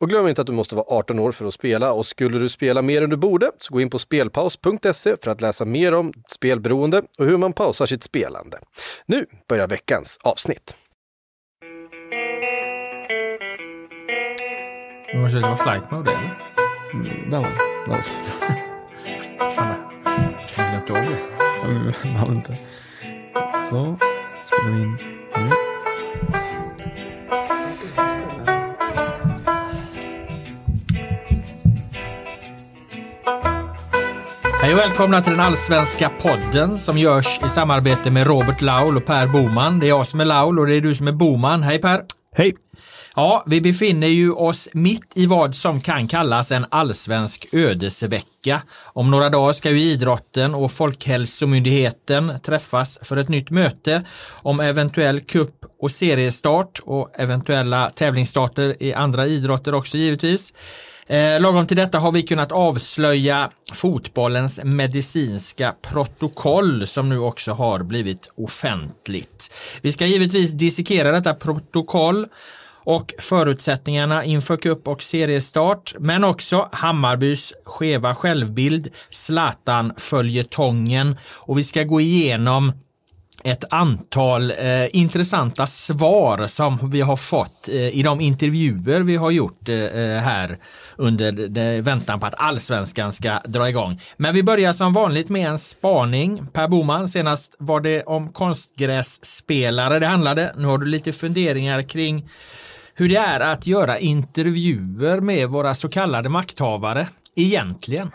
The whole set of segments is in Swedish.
Och glöm inte att du måste vara 18 år för att spela och skulle du spela mer än du borde så gå in på spelpaus.se för att läsa mer om spelberoende och hur man pausar sitt spelande. Nu börjar veckans avsnitt. Du måste vara flight mode eller? Mm, där var det. Jag glömt av det. Behöver inte. Så, spelar vi in nu. Hej och välkomna till den allsvenska podden som görs i samarbete med Robert Laul och Per Boman. Det är jag som är Laul och det är du som är Boman. Hej Per! Hej! Ja, vi befinner ju oss mitt i vad som kan kallas en allsvensk ödesvecka. Om några dagar ska ju idrotten och Folkhälsomyndigheten träffas för ett nytt möte om eventuell kupp och seriestart och eventuella tävlingsstarter i andra idrotter också givetvis. Eh, lagom till detta har vi kunnat avslöja fotbollens medicinska protokoll som nu också har blivit offentligt. Vi ska givetvis dissekera detta protokoll och förutsättningarna inför cup och seriestart, men också Hammarbys skeva självbild, Zlatan följetongen och vi ska gå igenom ett antal eh, intressanta svar som vi har fått eh, i de intervjuer vi har gjort eh, eh här under de, väntan på att allsvenskan ska dra igång. Men vi börjar som vanligt med en spaning. Per Boman, senast var det om konstgrässpelare det handlade. Nu har du lite funderingar kring hur det är att göra intervjuer med våra så kallade makthavare egentligen.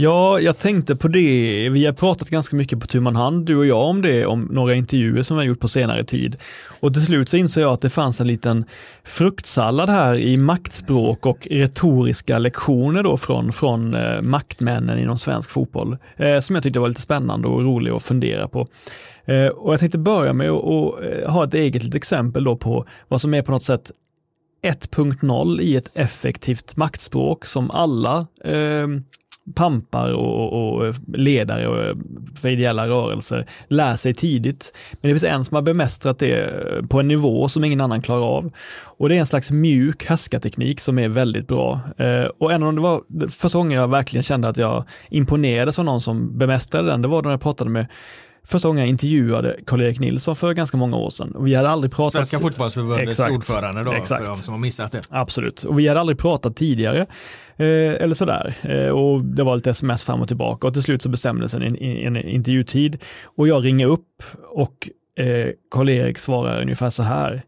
Ja, jag tänkte på det. Vi har pratat ganska mycket på tu man hand, du och jag, om det, om några intervjuer som vi har gjort på senare tid. Och till slut så insåg jag att det fanns en liten fruktsallad här i maktspråk och retoriska lektioner då från, från eh, maktmännen inom svensk fotboll, eh, som jag tyckte var lite spännande och rolig att fundera på. Eh, och jag tänkte börja med att och, eh, ha ett eget litet exempel då på vad som är på något sätt 1.0 i ett effektivt maktspråk som alla eh, pampar och, och eh, ledare eh, för ideella rörelser lär sig tidigt. Men det finns en som har bemästrat det eh, på en nivå som ingen annan klarar av. Och det är en slags mjuk härskarteknik som är väldigt bra. Och en av det var första gången jag verkligen kände att jag imponerades av någon som bemästrade den, det var när jag pratade med första gången jag intervjuade Karl-Erik Nilsson för ganska många år sedan. Och vi hade aldrig pratat... Svenska fotbollsförbundets ordförande då, Exakt. för de som har missat det. Absolut, och vi hade aldrig pratat tidigare. Eh, eller sådär. Eh, och det var lite sms fram och tillbaka och till slut så bestämdes en, en, en intervjutid. Och jag ringer upp och eh, Karl-Erik svarar ungefär så här.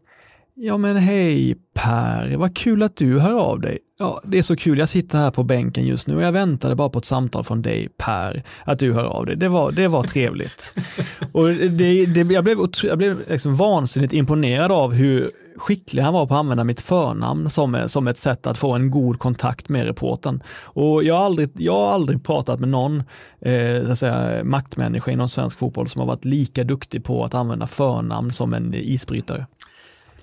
Ja men hej Per, vad kul att du hör av dig. Ja, det är så kul, jag sitter här på bänken just nu och jag väntade bara på ett samtal från dig Per, att du hör av dig. Det var, det var trevligt. och det, det, jag blev, jag blev liksom vansinnigt imponerad av hur skicklig han var på att använda mitt förnamn som, som ett sätt att få en god kontakt med reporten. Och jag har aldrig, jag har aldrig pratat med någon eh, så att säga, maktmänniska inom svensk fotboll som har varit lika duktig på att använda förnamn som en isbrytare.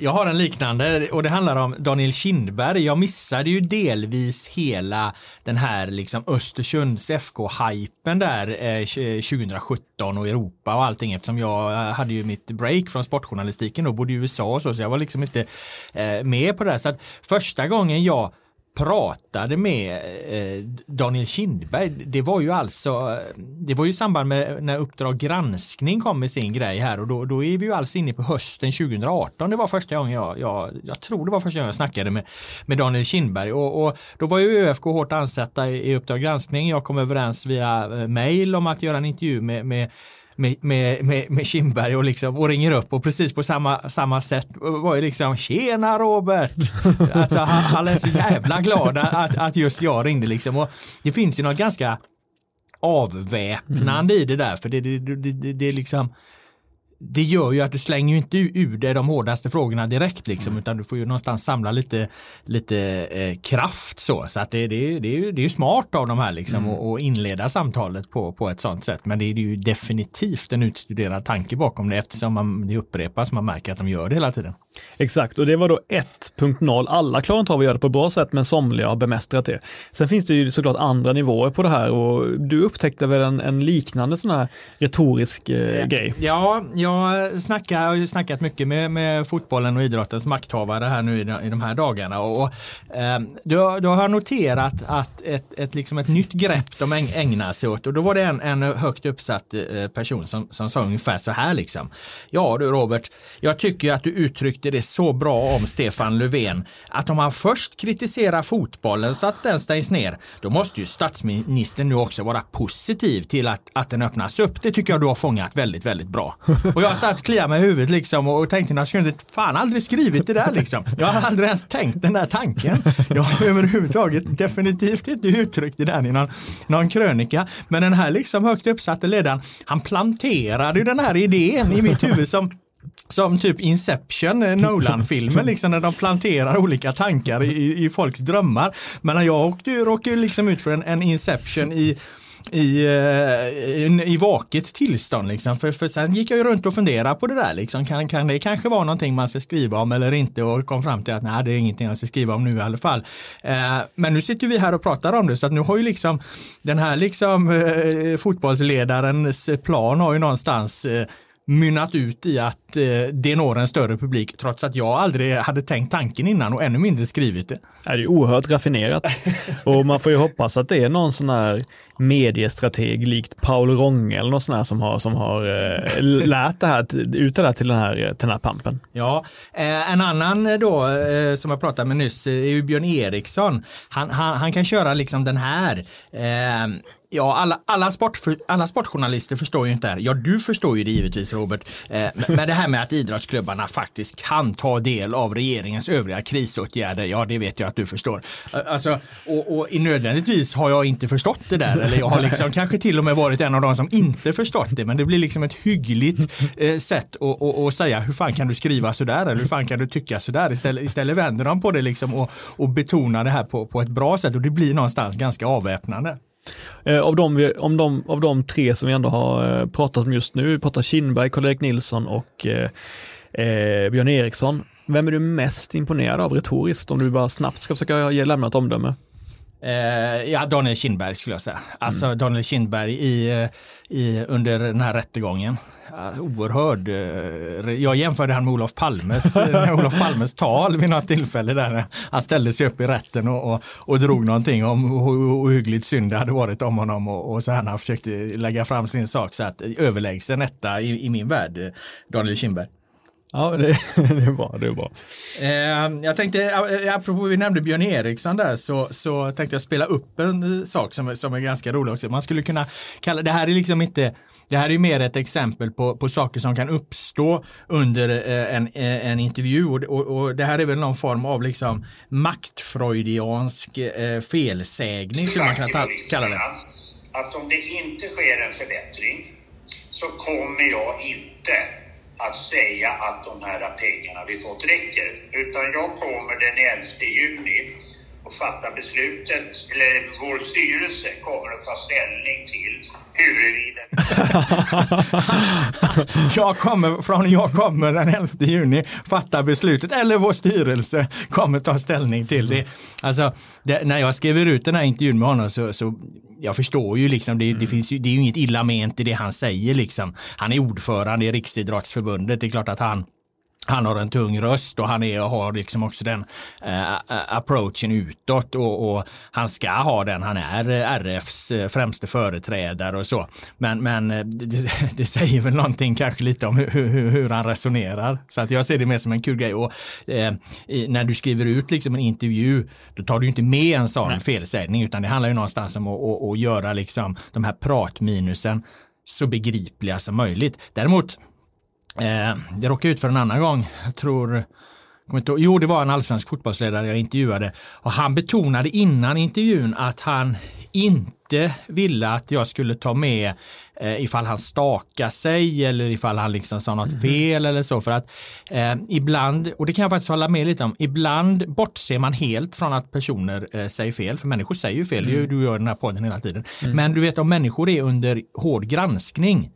Jag har en liknande och det handlar om Daniel Kindberg. Jag missade ju delvis hela den här liksom Östersunds FK-hypen där eh, 2017 eh, och Europa och allting eftersom jag eh, hade ju mitt break från sportjournalistiken och bodde i USA och så, så jag var liksom inte eh, med på det. Här. Så att första gången jag pratade med eh, Daniel Kindberg, det var ju alltså, eh, det var ju i samband med när Uppdrag granskning kom med sin grej här och då, då är vi ju alltså inne på hösten 2018. Det var första gången jag, jag, jag tror det var första gången jag snackade med, med Daniel Kindberg och, och då var ju ÖFK hårt ansatta i, i Uppdrag granskning. Jag kom överens via eh, mejl om att göra en intervju med, med med, med, med, med Kindberg och, liksom, och ringer upp och precis på samma, samma sätt var ju liksom tjena Robert! Alltså han, han är så jävla glad att, att just jag ringde liksom. Och det finns ju något ganska avväpnande mm. i det där för det, det, det, det, det är liksom det gör ju att du slänger ju inte ur dig de hårdaste frågorna direkt liksom mm. utan du får ju någonstans samla lite, lite eh, kraft så. Så att det, det, det, är ju, det är ju smart av de här liksom mm. och, inleda samtalet på, på ett sånt sätt. Men det är ju definitivt en utstuderad tanke bakom det eftersom man, det upprepas, man märker att de gör det hela tiden. Exakt, och det var då 1.0. Alla klarar inte av att göra det på ett bra sätt, men somliga har bemästrat det. Sen finns det ju såklart andra nivåer på det här och du upptäckte väl en, en liknande sån här retorisk eh, grej? Ja, jag snackar, har ju snackat mycket med, med fotbollen och idrottens makthavare här nu i de, i de här dagarna. Och, eh, då, då har jag noterat att ett, ett, liksom ett nytt grepp de ägnar sig åt och då var det en, en högt uppsatt eh, person som, som sa ungefär så här liksom. Ja du Robert, jag tycker att du uttryckte det så bra om Stefan Löfven att om han först kritiserar fotbollen så att den stängs ner, då måste ju statsministern nu också vara positiv till att, att den öppnas upp. Det tycker jag du har fångat väldigt, väldigt bra. Och jag satt och kliade mig i huvudet liksom och tänkte jag skulle fan aldrig skrivit det där liksom. Jag har aldrig ens tänkt den där tanken. Jag har överhuvudtaget definitivt inte uttryckt det där i någon, någon krönika. Men den här liksom högt uppsatte ledaren, han planterade ju den här idén i mitt huvud som som typ Inception, eh, Nolan-filmen, liksom när de planterar olika tankar i, i folks drömmar. Men jag åkte, råkade liksom ut för en, en Inception i i, eh, i vaket tillstånd. Liksom. För, för sen gick jag ju runt och funderade på det där. Liksom. Kan, kan det kanske vara någonting man ska skriva om eller inte? Och kom fram till att nej, det är ingenting jag ska skriva om nu i alla fall. Eh, men nu sitter vi här och pratar om det så att nu har ju liksom den här liksom eh, fotbollsledarens plan har ju någonstans eh, mynnat ut i att eh, det når en större publik trots att jag aldrig hade tänkt tanken innan och ännu mindre skrivit det. Det är oerhört raffinerat och man får ju hoppas att det är någon sån här mediestrateg likt Paul Ronge eller något sånt här som har, som har eh, lärt det här, ut det där till den här, till den här pampen. Ja, eh, en annan då eh, som jag pratade med nyss är ju Björn Eriksson. Han, han, han kan köra liksom den här eh, Ja, alla, alla, sport, alla sportjournalister förstår ju inte det här. Ja, du förstår ju det givetvis Robert. Eh, men det här med att idrottsklubbarna faktiskt kan ta del av regeringens övriga krisåtgärder, ja det vet jag att du förstår. Eh, alltså, och, och nödvändigtvis har jag inte förstått det där, eller jag har liksom kanske till och med varit en av de som inte förstått det, men det blir liksom ett hyggligt eh, sätt att, att, att säga hur fan kan du skriva sådär, eller hur fan kan du tycka sådär? Istället, istället vänder de på det liksom och, och betonar det här på, på ett bra sätt och det blir någonstans ganska avväpnande. Eh, av, de, om de, av de tre som vi ändå har eh, pratat om just nu, vi pratar Kindberg, Karl-Erik Nilsson och eh, eh, Björn Eriksson. Vem är du mest imponerad av retoriskt om du bara snabbt ska försöka ge, lämna ett omdöme? Eh, ja, Daniel Kindberg skulle jag säga. Alltså mm. Daniel Kindberg i, i, under den här rättegången oerhörd. Eh, jag jämförde han med Olof Palmes, Olof Palmes tal vid något tillfälle där han ställde sig upp i rätten och, och, och drog någonting om hur ohyggligt synd det hade varit om honom och, och så han har försökt lägga fram sin sak så att överlägsen etta i, i min värld, Daniel Kindberg. Ja, det, det är bra. Det är bra. Eh, jag tänkte, apropå vi nämnde Björn Eriksson där, så, så tänkte jag spela upp en sak som, som är ganska rolig också. Man skulle kunna kalla, det här är liksom inte det här är mer ett exempel på, på saker som kan uppstå under eh, en, eh, en intervju och, och, och, det här är väl någon form av liksom maktfreudiansk eh, felsägning som man kan ta, kalla det. Att om det inte sker en förbättring så kommer jag inte att säga att de här pengarna vi fått räcker. Utan jag kommer den 11 juni och fatta beslutet, eller vår styrelse kommer att ta ställning till huruvida... jag kommer, från jag kommer den 11 juni fatta beslutet, eller vår styrelse kommer ta ställning till det. Alltså, det, när jag skriver ut den här intervjun med honom så, så jag förstår ju liksom, det, det, mm. finns ju, det är ju inget illa ment i det han säger liksom. Han är ordförande i Riksidrottsförbundet, det är klart att han han har en tung röst och han är, har liksom också den uh, approachen utåt och, och, han ska ha den. Han är RFs främste företrädare och så. Men, men det, det, säger väl någonting kanske lite om hur, hur, hur, han resonerar. Så att jag ser det mer som en kul grej. Och, eh, när du skriver ut liksom en intervju, då tar du inte med en sån Nej. felsägning utan det handlar ju någonstans om att, att, att göra liksom de här pratminusen så begripliga som möjligt. Däremot, eh, det råkade ut för en annan gång, jag tror Jo, det var en allsvensk fotbollsledare jag intervjuade och han betonade innan intervjun att han inte ville att jag skulle ta med eh, ifall han stakar sig eller ifall han liksom sa något mhm. fel eller så. För att eh, ibland, och det kan jag faktiskt hålla med lite om, ibland bortser man helt från att personer eh, säger fel, för människor säger ju fel, mm. du gör den här podden hela tiden. Mm. Men du vet om människor är under hård granskning,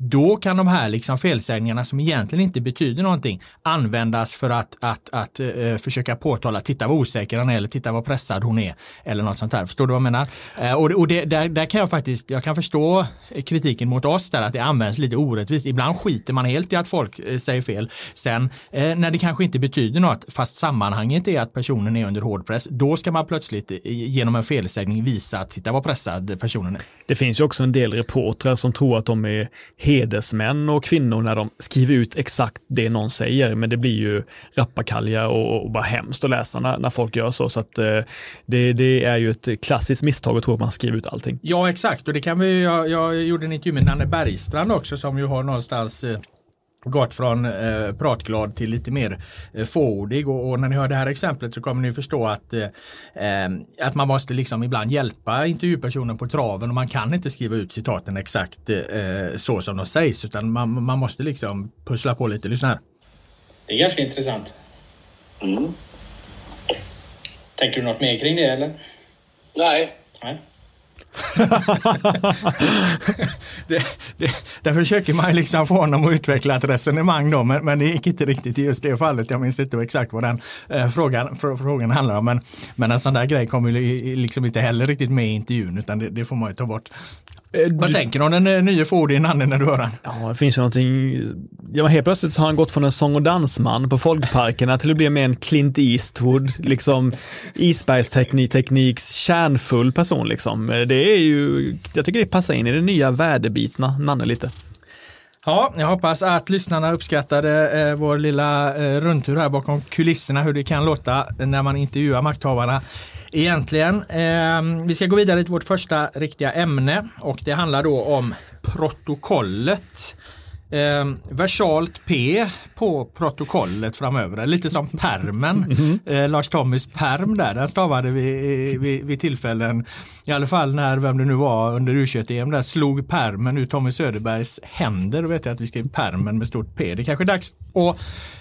då kan de här liksom felsägningarna som egentligen inte betyder någonting användas för att, att, att uh, försöka påtala, titta vad osäker han är eller titta vad pressad hon är eller något sånt där. Förstår du vad jag menar? Uh, och och det, där, där kan jag faktiskt, jag kan förstå kritiken mot oss där att det används lite orättvist. Ibland skiter man helt i att folk uh, säger fel. Sen när det kanske inte betyder något fast sammanhanget är att personen är under hård press, då ska man plötsligt genom en felsägning visa att titta vad pressad personen är. Det finns ju också en del reportrar som tror att de är hedersmän och kvinnor när de skriver ut exakt det någon säger. Men det blir ju rappakalja och, och bara hemskt att läsa när, när folk gör så. Så att, eh, det, det, är ju ett klassiskt misstag att tro att man skriver ut allting. Ja, exakt. Och det kan vi, jag, jag gjorde en intervju med Nanne Bergstrand också som ju har någonstans eh, gått från eh, pratglad till lite mer eh, fåordig och, och, när ni hör det här exemplet så kommer ni förstå att, eh, eh, att man måste liksom ibland hjälpa intervjupersonen på traven och man kan inte skriva ut citaten exakt eh, så som de sägs utan man, man måste liksom pussla på lite. Lyssna här. Det är ganska intressant. Mm. Tänker du något mer kring det eller? Nej. Nej det, det, där försöker man liksom få honom att utveckla ett resonemang då, men, men det gick inte riktigt i just det fallet. Jag minns inte exakt vad den eh, frågan, fr frågan handlar om. Men, men en sån där grej kommer liksom inte heller riktigt med i intervjun, utan det, det får man ju ta bort. Eh, Vad tänker du om den eh, nya Ford Nanne när du hör den? Ja, det finns ju någonting. Ja, helt plötsligt så har han gått från en sång och dansman på folkparkerna till att bli mer en Clint Eastwood, liksom isbergstekniks kärnfull person liksom. Eh, det är ju, jag tycker det passar in i det nya väderbitna Nanne lite. Ja, jag hoppas att lyssnarna uppskattade eh, vår lilla eh, rundtur här bakom kulisserna, hur det kan låta när man intervjuar makthavarna egentligen. Eh, vi ska gå vidare till vårt första riktiga ämne och det handlar då om protokollet. Eh, versalt P på protokollet framöver, lite som permen. Mm. Eh, Lars Tommys perm där, den stavade vi vid, vid tillfällen, i alla fall när, vem det nu var under U21-EM, där slog permen ur Tommy Söderbergs händer. Då vet jag att vi skrev permen med stort P. Det är kanske är dags att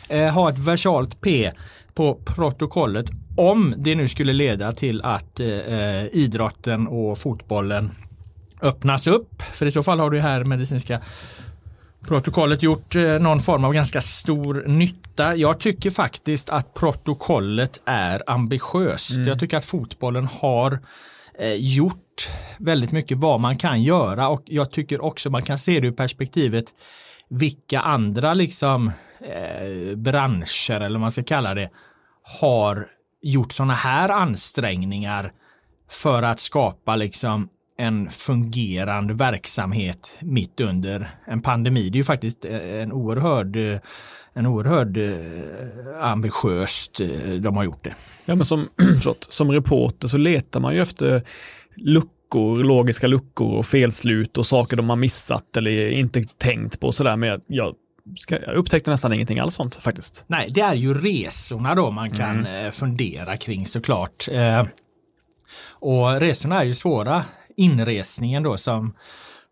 eh, ha ett versalt P på protokollet om det nu skulle leda till att eh, idrotten och fotbollen öppnas upp. För i så fall har du här medicinska protokollet gjort eh, någon form av ganska stor nytta. Jag tycker faktiskt att protokollet är ambitiöst. Mm. Jag tycker att fotbollen har eh, gjort väldigt mycket vad man kan göra och jag tycker också man kan se det ur perspektivet vilka andra liksom eh, branscher eller vad man ska kalla det har gjort sådana här ansträngningar för att skapa liksom en fungerande verksamhet mitt under en pandemi. Det är ju faktiskt en oerhörd, en oerhörd eh, ambitiöst eh, de har gjort det. Ja, men som, förlåt, som reporter så letar man ju efter luckor, logiska luckor och felslut och saker de har missat eller inte tänkt på sådär. Men jag, jag upptäckte nästan ingenting alls sånt faktiskt. Nej, det är ju resorna då man kan mm. Eh, fundera kring såklart. och resorna är ju svåra inresningen då som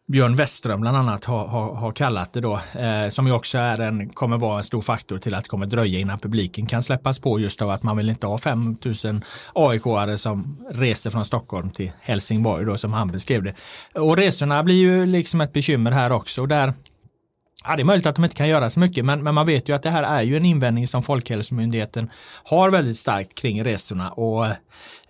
Björn Westström bland annat har, har, har kallat det då, eh, som ju också är en, kommer vara en stor faktor till att det kommer dröja innan publiken kan släppas på just av att man vill inte ha 5000 AIK-are som reser från Stockholm till Helsingborg då som han beskrev det. Och resorna blir ju liksom ett bekymmer här också och där Ja, det är möjligt att de inte kan göra så mycket, men, men man vet ju att det här är ju en invändning som Folkhälsomyndigheten har väldigt starkt kring resorna och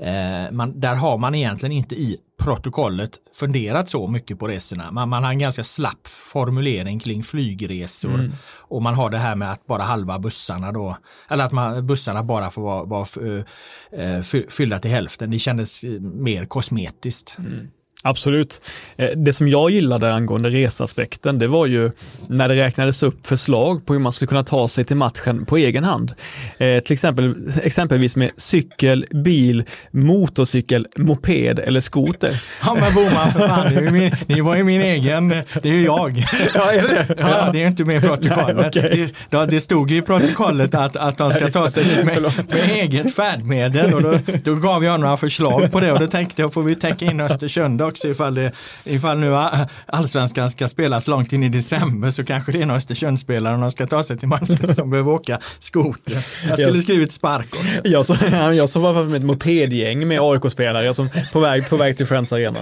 eh, man, där har man egentligen inte i protokollet funderat så mycket på resorna. Man, man har en ganska slapp formulering kring flygresor mm. och man har det här med att bara halva bussarna då, eller att man, bussarna bara får vara, vara uh, fyllda till hälften. Det kändes mer kosmetiskt. Mm. Absolut. Eh, det som jag gillade angående resaspekten, det var ju när det räknades upp förslag på hur man skulle kunna ta sig till matchen på egen hand. Eh, till exempel, exempelvis med cykel, bil, motorcykel, moped eller skoter. Ja men Boman, för fan, det, min, det var ju min egen, det är ju jag. Ja, är det? Ja, det är inte med i protokollet. Okay. det, det, stod ju i protokollet att, att de ska ta sig med, med eget färdmedel och då, då gav jag några förslag på det och då tänkte jag, får vi täcka in Östersund också ifall, det, ifall nu allsvenskan ska spelas långt in i december så kanske det är en Östersundsspelare och de ska ta sig till matchen som behöver åka skoter. Jag skulle skrivit spark också. Jag såg jag så var med ett mopedgäng med AIK-spelare som på väg, på väg till Friends Arena.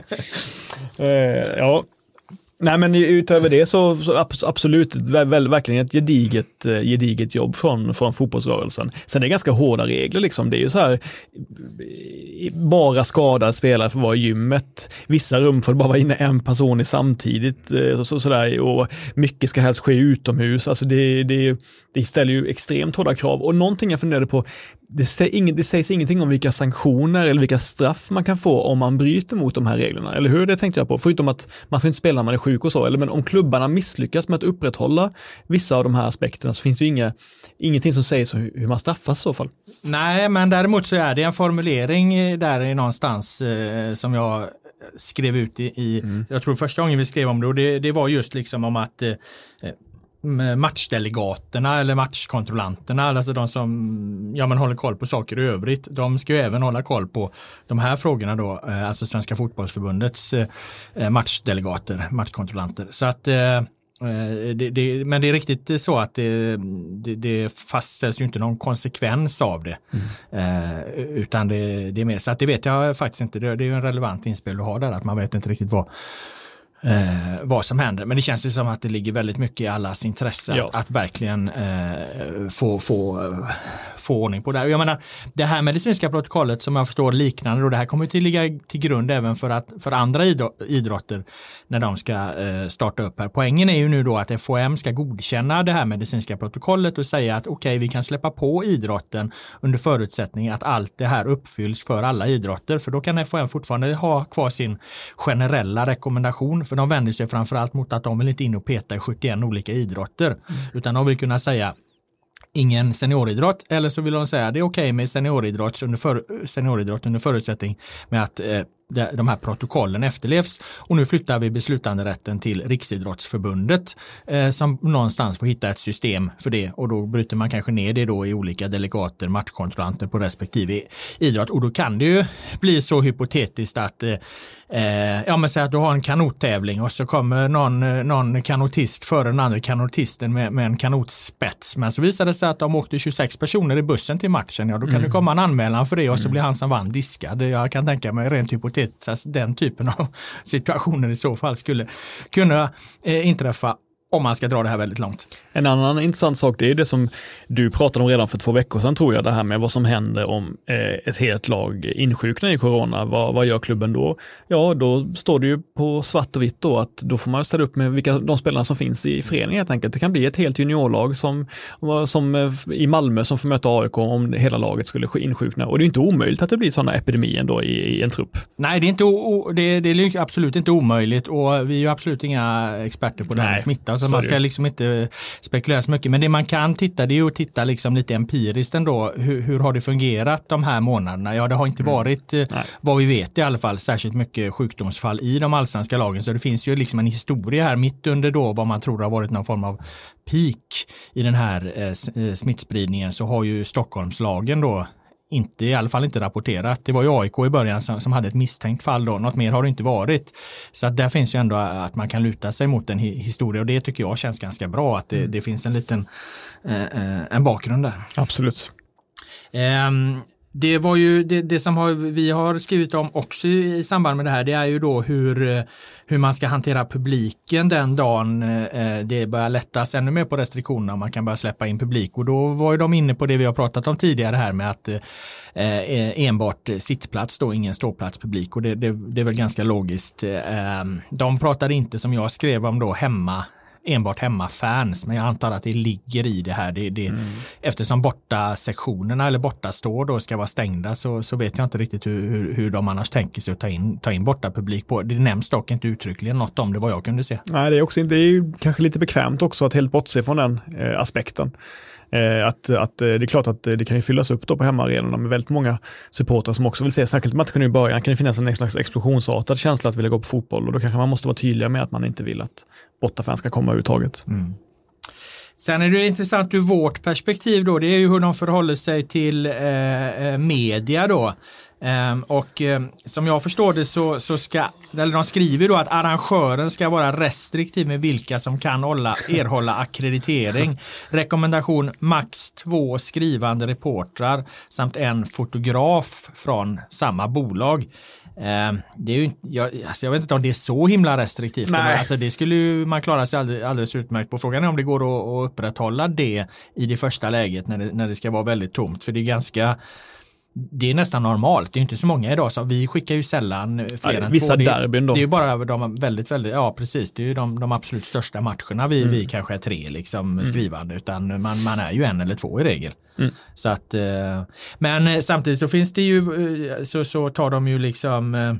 Uh, ja, Nej men utöver det så, så absolut, väl, verkligen ett gediget, eh, gediget jobb från, från fotbollsrörelsen. Sen är det ganska hårda regler liksom. Det är ju så här, eh, bara skadad spelare får vara i gymmet. Vissa rum får bara vara inne en person i samtidigt. Eh, så, så, där, och mycket ska helst ske utomhus. Alltså det, det, det ställer ju extremt hårda krav. Och någonting jag funderade på, det, säger, det sägs ingenting om vilka sanktioner eller vilka straff man kan få om man bryter mot de här reglerna, eller hur? Det tänkte jag på, förutom att man får inte spela när man är sjuk och så, eller men om klubbarna misslyckas med att upprätthålla vissa av de här aspekterna så finns det ju inga, ingenting som säger så hur man straffas i så fall. Nej, men däremot så är det en formulering där någonstans eh, som jag skrev ut i, i mm. jag tror första gången vi skrev om det, och det, det var just liksom om att eh, matchdelegaterna eller matchkontrollanterna, alltså de som ja, men håller koll på saker i övrigt, de ska ju även hålla koll på de här frågorna då, eh, alltså Svenska fotbollsförbundets eh, eh, matchdelegater, matchkontrollanter. Så att det, det, men det är riktigt så att det, det, det fastställs ju inte någon konsekvens av det. Mm. Eh, utan det, det är mer, så att det vet jag faktiskt inte. Det, det är ju en relevant inspel du har där, att man vet inte riktigt vad, eh, vad som händer. Men det känns ju som att det ligger väldigt mycket i allas intresse ja. att, att, verkligen eh, få, få, få ordning på det. Jag menar, det här medicinska protokollet som jag förstår liknande, och det här kommer till ligga till grund även för, att, för andra idrotter när de ska eh, starta upp här. Poängen är ju nu då att FOM ska godkänna det här medicinska protokollet och säga att okej, okay, vi kan släppa på idrotten under förutsättning att allt det här uppfylls för alla idrotter, för då kan FOM fortfarande ha kvar sin generella rekommendation för de vänder sig framförallt mot att de vill inte in och peta i 71 olika idrotter. Mm. Utan de vill kunna säga ingen senioridrott eller så vill de säga det är okej okay med senioridrott under, för, senioridrott under förutsättning med att eh, de här protokollen efterlevs. Och nu flyttar vi beslutanderätten till Riksidrottsförbundet eh, som någonstans får hitta ett system för det och då bryter man kanske ner det då i olika delegater, matchkontrollanter på respektive idrott och då kan det ju bli så hypotetiskt att eh, Eh, ja men säg att du har en kanottävling och så kommer någon, eh, någon kanotist före den andra kanotisten med, med en kanotspets. Men så visar det sig att de åkte 26 personer i bussen till matchen. Ja då kan mm. det komma en anmälan för det och så mm. blir han som vann diskad. Jag kan tänka mig rent hypotetiskt att den typen av situationer i så fall skulle kunna eh, inträffa om man ska dra det här väldigt långt. En annan intressant sak, det är det som du pratade om redan för två veckor sedan tror jag, det här med vad som händer om eh, ett helt lag insjuknar i corona. Vad, vad gör klubben då? Ja, då står det ju på svart och vitt då att då får man ställa upp med vilka de spelarna som finns i föreningen helt enkelt. Det kan bli ett helt juniorlag som, som eh, i Malmö som får möta AIK om hela laget skulle insjukna. Och det är inte omöjligt att det blir sådana epidemier då i, i en trupp. Nej, det är, inte det, det är absolut inte omöjligt och vi är ju absolut inga experter på det här med smitta så, man ska liksom inte spekulera så mycket. Men det man kan titta det är att titta liksom lite empiriskt ändå. Hur, hur har det fungerat de här månaderna? Ja, det har inte mm. varit, mm. vad vi vet i alla fall, särskilt mycket sjukdomsfall i de allsvenska lagen. Så det finns ju liksom en historia här mitt under då vad man tror har varit någon form av peak i den här eh, eh smittspridningen så har ju Stockholmslagen då inte, i alla fall inte rapporterat. Det var ju AIK i början som, som hade ett misstänkt fall då. Något mer har det inte varit. Så att där finns ju ändå att man kan luta sig mot en historia och det tycker jag känns ganska bra att det, mm. det finns en liten eh, eh, en bakgrund där. Absolut. Um, det var ju det, det som har, vi har skrivit om också i samband med det här, det är ju då hur, eh, hur man ska hantera publiken den dagen eh, det börjar lättas ännu mer på restriktionerna. Man kan börja släppa in publik och då var ju de inne på det vi har pratat om tidigare här med att eh, eh enbart sittplats då, ingen ståplatspublik och det, det, det är väl ganska logiskt. Eh, de pratade inte som jag skrev om då hemma enbart hemmafans. Men jag antar att det ligger i det här. Det, det, mm. Eftersom borta sektionerna eller borta står då ska vara stängda så, så vet jag inte riktigt hur, hur, hur de annars tänker sig att ta in, ta in borta publik på. Det nämns dock inte uttryckligen något om det vad jag kunde se. Nej, det är också det är kanske lite bekvämt också att helt bortse från den eh, aspekten. Eh, att, att eh, det är klart att det kan ju fyllas upp då på hemmaarenorna med väldigt många supportrar som också vill se, särskilt matchen i början kan det finnas en slags explosionsartad känsla att vilja gå på fotboll och då kanske man måste vara tydliga med att man inte vill att bortafans ska komma överhuvudtaget. Mm. Sen är det intressant ur vårt perspektiv då, det är ju hur de förhåller sig till eh, eh media då. Um, och um, som jag förstår det så, så ska, eller de skriver då att arrangören ska vara restriktiv med vilka som kan hålla, erhålla akkreditering. Rekommendation max två skrivande reportrar samt en fotograf från samma bolag. Um, det är ju, jag, alltså jag vet inte om det är så himla restriktivt. Nej. Alltså det skulle ju man klara sig alldeles, alldeles utmärkt på. Frågan är om det går att, att upprätthålla det i det första läget när det, när det ska vara väldigt tomt. För det är ganska det är nästan normalt. Det är inte så många idag. Så vi skickar ju sällan fler ja, än vissa två. Vissa derbyn då. Det är ju bara de väldigt, väldigt, ja precis. Det är ju de, de absolut största matcherna vi, mm. vi kanske är tre liksom mm. skrivande. Utan man, man är ju en eller två i regel. Mm. Så att, eh, men samtidigt så finns det ju, eh, så, så tar de ju liksom eh,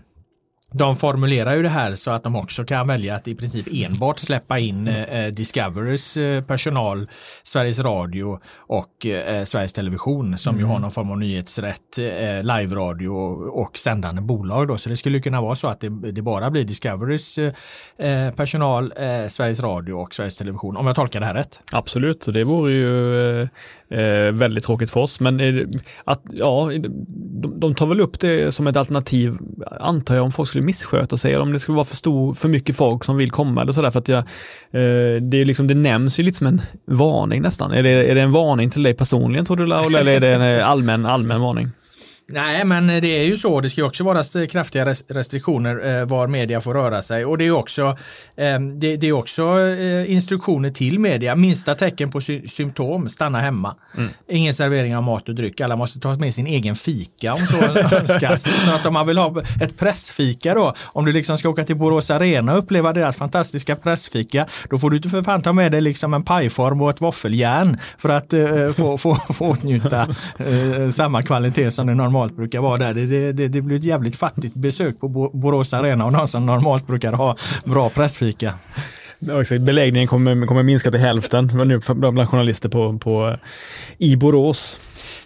de formulerar ju det här så att de också kan välja att i princip enbart släppa in eh, Discoverys eh, personal, Sveriges Radio och eh, Sveriges Television som mm. ju har någon form av nyhetsrätt, eh, live-radio och, och sändande bolag. Då. Så det skulle kunna vara så att det, det bara blir Discoverys eh, personal, eh, Sveriges Radio och Sveriges Television, om jag tolkar det här rätt. Absolut, och det vore ju eh, väldigt tråkigt för oss. Men att, ja, de, de tar väl upp det som ett alternativ, antar jag, om folk skulle missköta sig, eller om det skulle vara för, stor, för mycket folk som vill komma eller sådär. För att jag, eh, det, är liksom, det nämns ju lite som en varning nästan. Är det, är det en varning till dig personligen tror du Laula, eller är det en eh, allmän, allmän varning? Nej, men det är ju så. Det ska också vara kraftiga restriktioner eh, var media får röra sig. Och det är också, eh, det, är också eh, instruktioner till media. Minsta tecken på sy symptom, stanna hemma. Mm. Ingen servering av mat och dryck. Alla måste ta med sin egen fika om så önskas. så att om man vill ha ett pressfika då, om du liksom ska åka till Borås Arena och uppleva deras fantastiska pressfika, då får du inte för fan ta med dig liksom en pajform och ett våffeljärn för att eh, få, få, få åtnjuta eh, samma kvalitet som det normalt normalt brukar vara där. Det, det, det blir ett jävligt fattigt besök på Borås Arena och någon som normalt brukar ha bra pressfika. Beläggningen kommer, kommer minska till hälften nu bland journalister på, på, i Borås.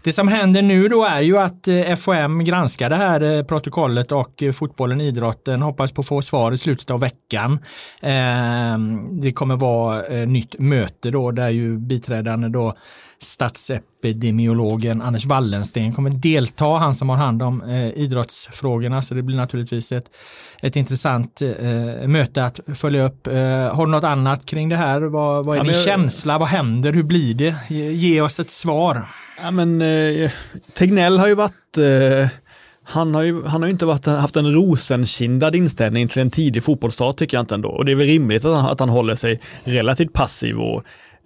Det som händer nu då är ju att eh, FOM granskar det här eh, protokollet och eh, fotbollen, idrotten hoppas på att få svar i slutet av veckan. Ehm, det kommer vara nytt möte då där ju biträdande då statsepidemiologen Anders Wallensten kommer delta, han som har hand om eh, idrottsfrågorna. Så det blir naturligtvis ett, ett intressant eh, möte att följa upp. Eh, har du något annat kring det här? Vad, vad är ja, din men, känsla? Vad händer? Hur blir det? Ge, ge oss ett svar. Ja, men, eh, Tegnell har ju varit eh, han har ju, han har ju inte varit, haft en rosenkindad inställning till en tidig fotbollsstart tycker jag inte ändå. Och det är väl rimligt att han, att han håller sig relativt passiv och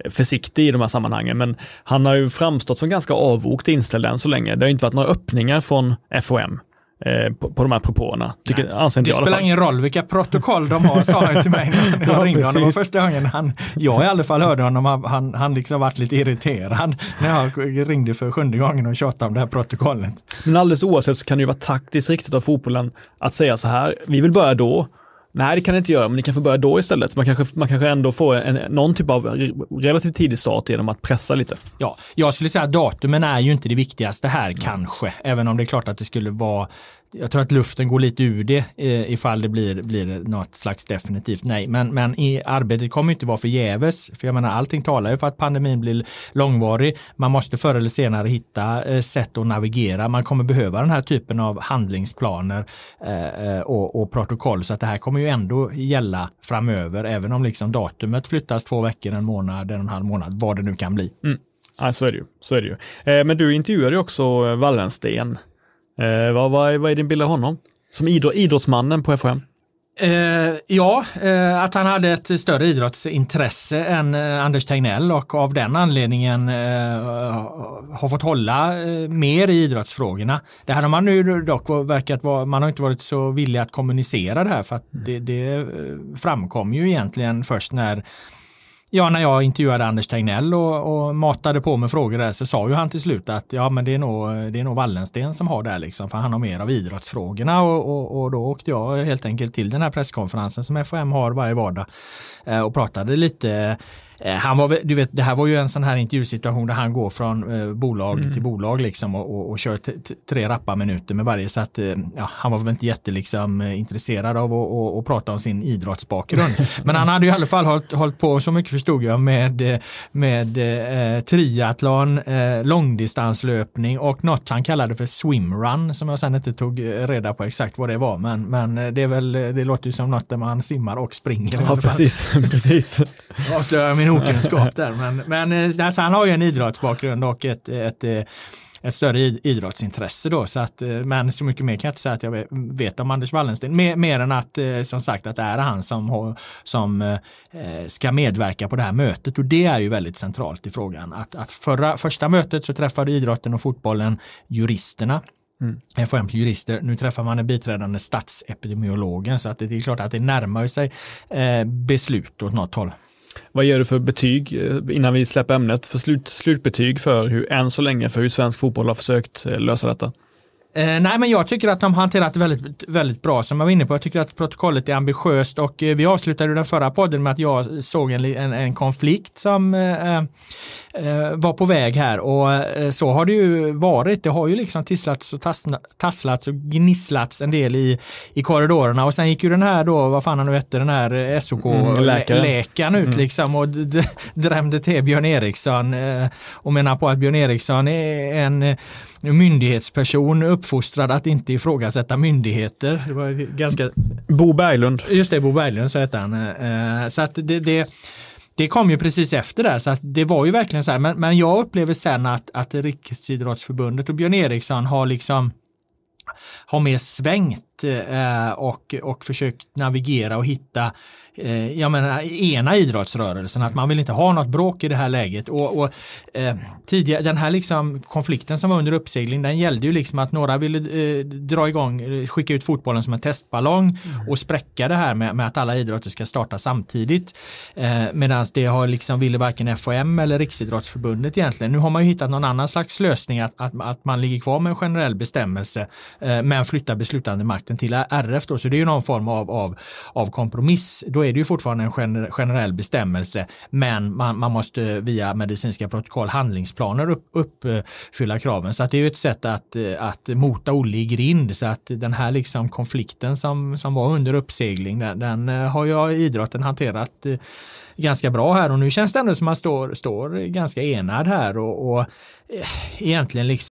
försiktig i de här sammanhangen, men han har ju framstått som ganska avvokt inställd än så länge. Det har inte varit några öppningar från FOM eh, på, på de här propåerna. Tycker, det spelar ingen roll vilka protokoll de har, sa han till mig när jag ringde honom. Det var första gången han, jag i alla fall hörde honom, han, han liksom varit lite irriterad när jag ringde för sjunde gången och tjatade om det här protokollet. Men alldeles oavsett så kan det ju vara taktiskt riktigt av fotbollen att säga så här, vi vill börja då, Nej, det kan det inte göra, men ni kan få börja då istället. Man kanske, man kanske ändå får en, någon typ av relativt tidig start genom att pressa lite. Ja, jag skulle säga att datumen är ju inte det viktigaste här mm. kanske, även om det är klart att det skulle vara jag tror att luften går lite ur det eh, ifall det blir, blir något slags definitivt nej. Men, men i arbetet kommer inte vara förgäves. För jag menar allting talar ju för att pandemin blir långvarig. Man måste förr eller senare hitta eh, sätt att navigera. Man kommer behöva den här typen av handlingsplaner eh, eh och, och, protokoll. Så att det här kommer ju ändå gälla framöver. Även om liksom datumet flyttas två veckor, en månad, en och en halv månad, vad det nu kan bli. Mm. Ja, så är det ju. Så är det ju. Eh, men du intervjuade ju också eh, Wallensten Eh, vad, vad, vad är din bild av honom? Som idrott, idrottsmannen på FHM? Eh, ja, eh, att han hade ett större idrottsintresse än eh, Anders Tegnell och av den anledningen eh, har fått hålla eh, mer i idrottsfrågorna. Det här har man nu dock verkat vara, man har inte varit så villig att kommunicera det här för att det, det framkom ju egentligen först när Ja, när jag intervjuade Anders Tegnell och, och, matade på med frågor där så sa ju han till slut att ja, men det är nog, det är nog Wallensten som har det här liksom, för han har mer av idrottsfrågorna och, och, och då åkte jag helt enkelt till den här presskonferensen som FHM har varje vardag eh, och pratade lite han var, du vet, det här var ju en sån här intervjusituation där han går från eh, bolag mm. till bolag liksom och, och, och kör tre rappa minuter med varje. Så att, eh, ja, han var väl inte jätte liksom, eh, intresserad av att, att, prata om sin idrottsbakgrund. Men han hade i alla fall hållit, hållit på, så mycket förstod jag, med, eh, med eh, triathlon, eh, långdistanslöpning och något han kallade för swimrun som jag sen inte tog reda på exakt vad det var. Men, men det, är väl, det låter ju som något där man simmar och springer. Ja, precis. precis. Avslöjar min okunskap där. Men, men eh, alltså, han har ju en idrottsbakgrund och ett, ett, eh, ett större idrottsintresse då. Så att, eh, men så mycket mer kan jag inte säga att jag vet om Anders Wallensten. Mer, mer än att som sagt att det är han som, som ska medverka på det här mötet och det är ju väldigt centralt i frågan. Att, att förra, första mötet så träffade idrotten och fotbollen juristerna Mm. FHMs jurister. Nu träffar man en biträdande statsepidemiologen så att det är klart att det närmar sig eh, beslut åt något håll. Vad ger du för betyg eh, innan vi släpper ämnet? För slut, slutbetyg för hur, än så länge, för hur svensk fotboll har försökt eh, lösa detta? Eh, nej, men jag tycker att de har hanterat väldigt, väldigt bra som jag var inne på. Jag tycker att protokollet är ambitiöst och eh, vi avslutade den förra podden med att jag såg en, en, en konflikt som eh, eh, var på väg här och eh, så har det ju varit. Det har ju liksom tisslats och tasslats och gnisslats en del i, i korridorerna och sen gick ju den här då, vad fan han nu hette, den här eh, SOK-läkaren mm, ut mm. liksom och drämde till Björn Eriksson och menar på att Björn Eriksson är en myndighetsperson uppfostrad att inte ifrågasätta myndigheter. Det var ganska... Bo Berglund. Just det, Bo Berglund så hette han. Eh, så att det, det det kom ju precis efter det, så att det var ju verkligen så här. Men, men jag upplever sen att, att Riksidrottsförbundet och Björn Eriksson har liksom har mer svängt eh, och, och försökt navigera och hitta eh, jag menar, ena idrottsrörelsen, att man vill inte ha något bråk i det här läget. Och, och eh, tidigare, den här liksom konflikten som var under uppsegling, den gällde ju liksom att några ville dra igång, skicka ut fotbollen som en testballong mm. och spräcka det här med, med, att alla idrotter ska starta samtidigt. Medan det har liksom ville varken FHM eller Riksidrottsförbundet egentligen. Nu har man ju hittat någon annan slags lösning att, att, att man ligger kvar med en generell bestämmelse men flyttar beslutande makten till RF då, så det är ju någon form av, av, av kompromiss. Då är det ju fortfarande en generell bestämmelse, men man, man måste via medicinska protokoll, handlingsplaner upp, uppfylla kraven. Så att det är ju ett sätt att, att mota Olle i grind. Så att den här liksom konflikten som, som var under uppsegling, den, den har jag idrotten hanterat eh, ganska bra här och nu känns det ändå som att man står, står ganska enad här och, och eh, egentligen liksom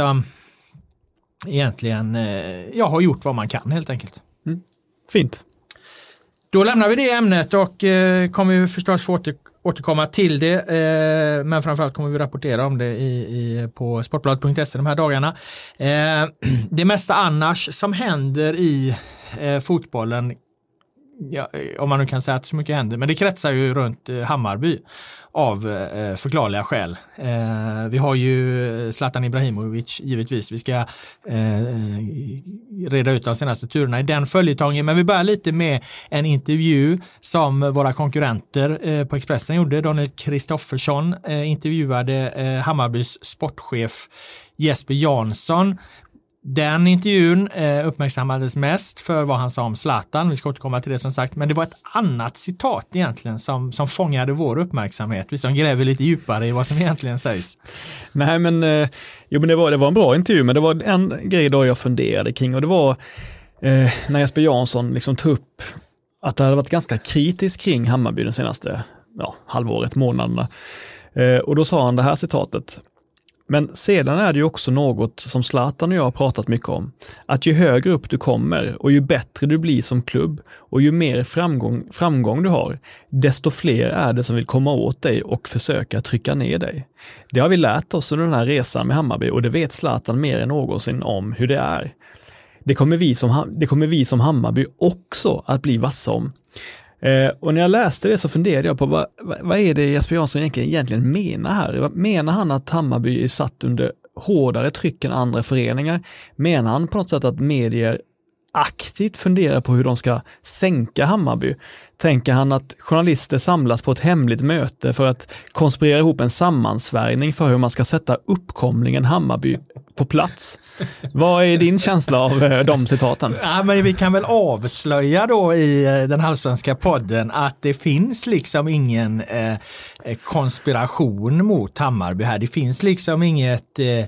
Um, egentligen, eh, jag har gjort vad man kan helt enkelt. Mm. Fint. Då lämnar vi det ämnet och eh, kommer förstås få åter, återkomma till det. Eh, men framförallt kommer vi rapportera om det i, i, på sportbladet.se de här dagarna. Eh, det mesta annars som händer i fotbollen ja, eh, om man nu kan säga att så mycket händer, men det kretsar ju runt eh, Hammarby av eh, eh, förklarliga skäl. Eh, vi har ju Zlatan Ibrahimovic givetvis. Vi ska eh, reda ut de senaste turerna i den följetongen, men vi börjar lite med en intervju som våra konkurrenter eh, på Expressen gjorde. Daniel Kristoffersson eh, intervjuade eh, Hammarbys sportchef Jesper Jansson den intervjun eh, uppmärksammades mest för vad han sa om Zlatan. Vi ska återkomma till det som sagt, men det var ett annat citat egentligen som, som fångade vår uppmärksamhet. Vi som gräver lite djupare i vad som egentligen sägs. Nej, men, eh, jo, men det, var, det var en bra intervju, men det var en grej då jag funderade kring och det var eh, när Jesper Jansson liksom tog upp att det hade varit ganska kritiskt kring Hammarby den senaste ja, halvåret, månaderna. Eh, och då sa han det här citatet. Men sedan är det ju också något som Zlatan och jag har pratat mycket om. Att ju högre upp du kommer och ju bättre du blir som klubb och ju mer framgång, framgång du har, desto fler är det som vill komma åt dig och försöka trycka ner dig. Det har vi lärt oss under den här resan med Hammarby och det vet Zlatan mer än någonsin om hur det är. Det kommer vi som, det kommer vi som Hammarby också att bli vassa om. Eh, och när jag läste det så funderade jag på vad, vad är det Jesper Jansson egentligen, egentligen menar här? Menar han att Hammarby är satt under hårdare tryck än andra föreningar? Menar han på något sätt att medier aktivt funderar på hur de ska sänka Hammarby? Tänker han att journalister samlas på ett hemligt möte för att konspirera ihop en sammansvärjning för hur man ska sätta uppkomlingen Hammarby på plats? Vad är din känsla av eh, de citaten? Ja, men vi kan väl avslöja då i eh, den halvsvenska podden att det finns liksom ingen eh, eh, konspiration mot Hammarby här. Det finns liksom inget Eh,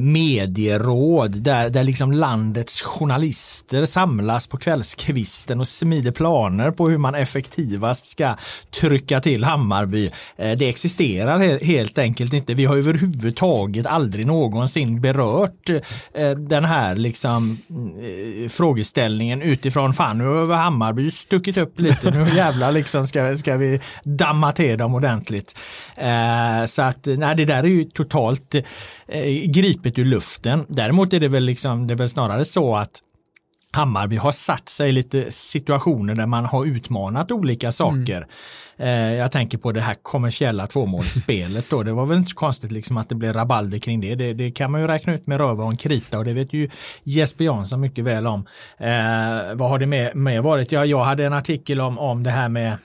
medieråd där, där liksom landets journalister samlas på kvällskvisten och smider planer på hur man effektivast ska trycka till Hammarby. Eh, det existerar helt enkelt inte. Vi har överhuvudtaget aldrig någonsin berört eh, den här liksom frågeställningen utifrån fan nu har Hammarby stuckit upp lite. Nu jävlar liksom ska, ska vi damma till dem ordentligt. Så att nej, det där är ju totalt gripet ur luften. Däremot är det väl, liksom, det är väl snarare så att Hammarby har satt sig lite situationer där man har utmanat olika saker. Mm. jag tänker på det här kommersiella tvåmålsspelet då. Det var väl inte så konstigt liksom att det blev rabalder kring det. det. det. kan man ju räkna ut med röva och en krita och det vet ju Jesper Jansson mycket väl om. Eh, vad har det med, med varit? Ja, jag hade en artikel om, om det här med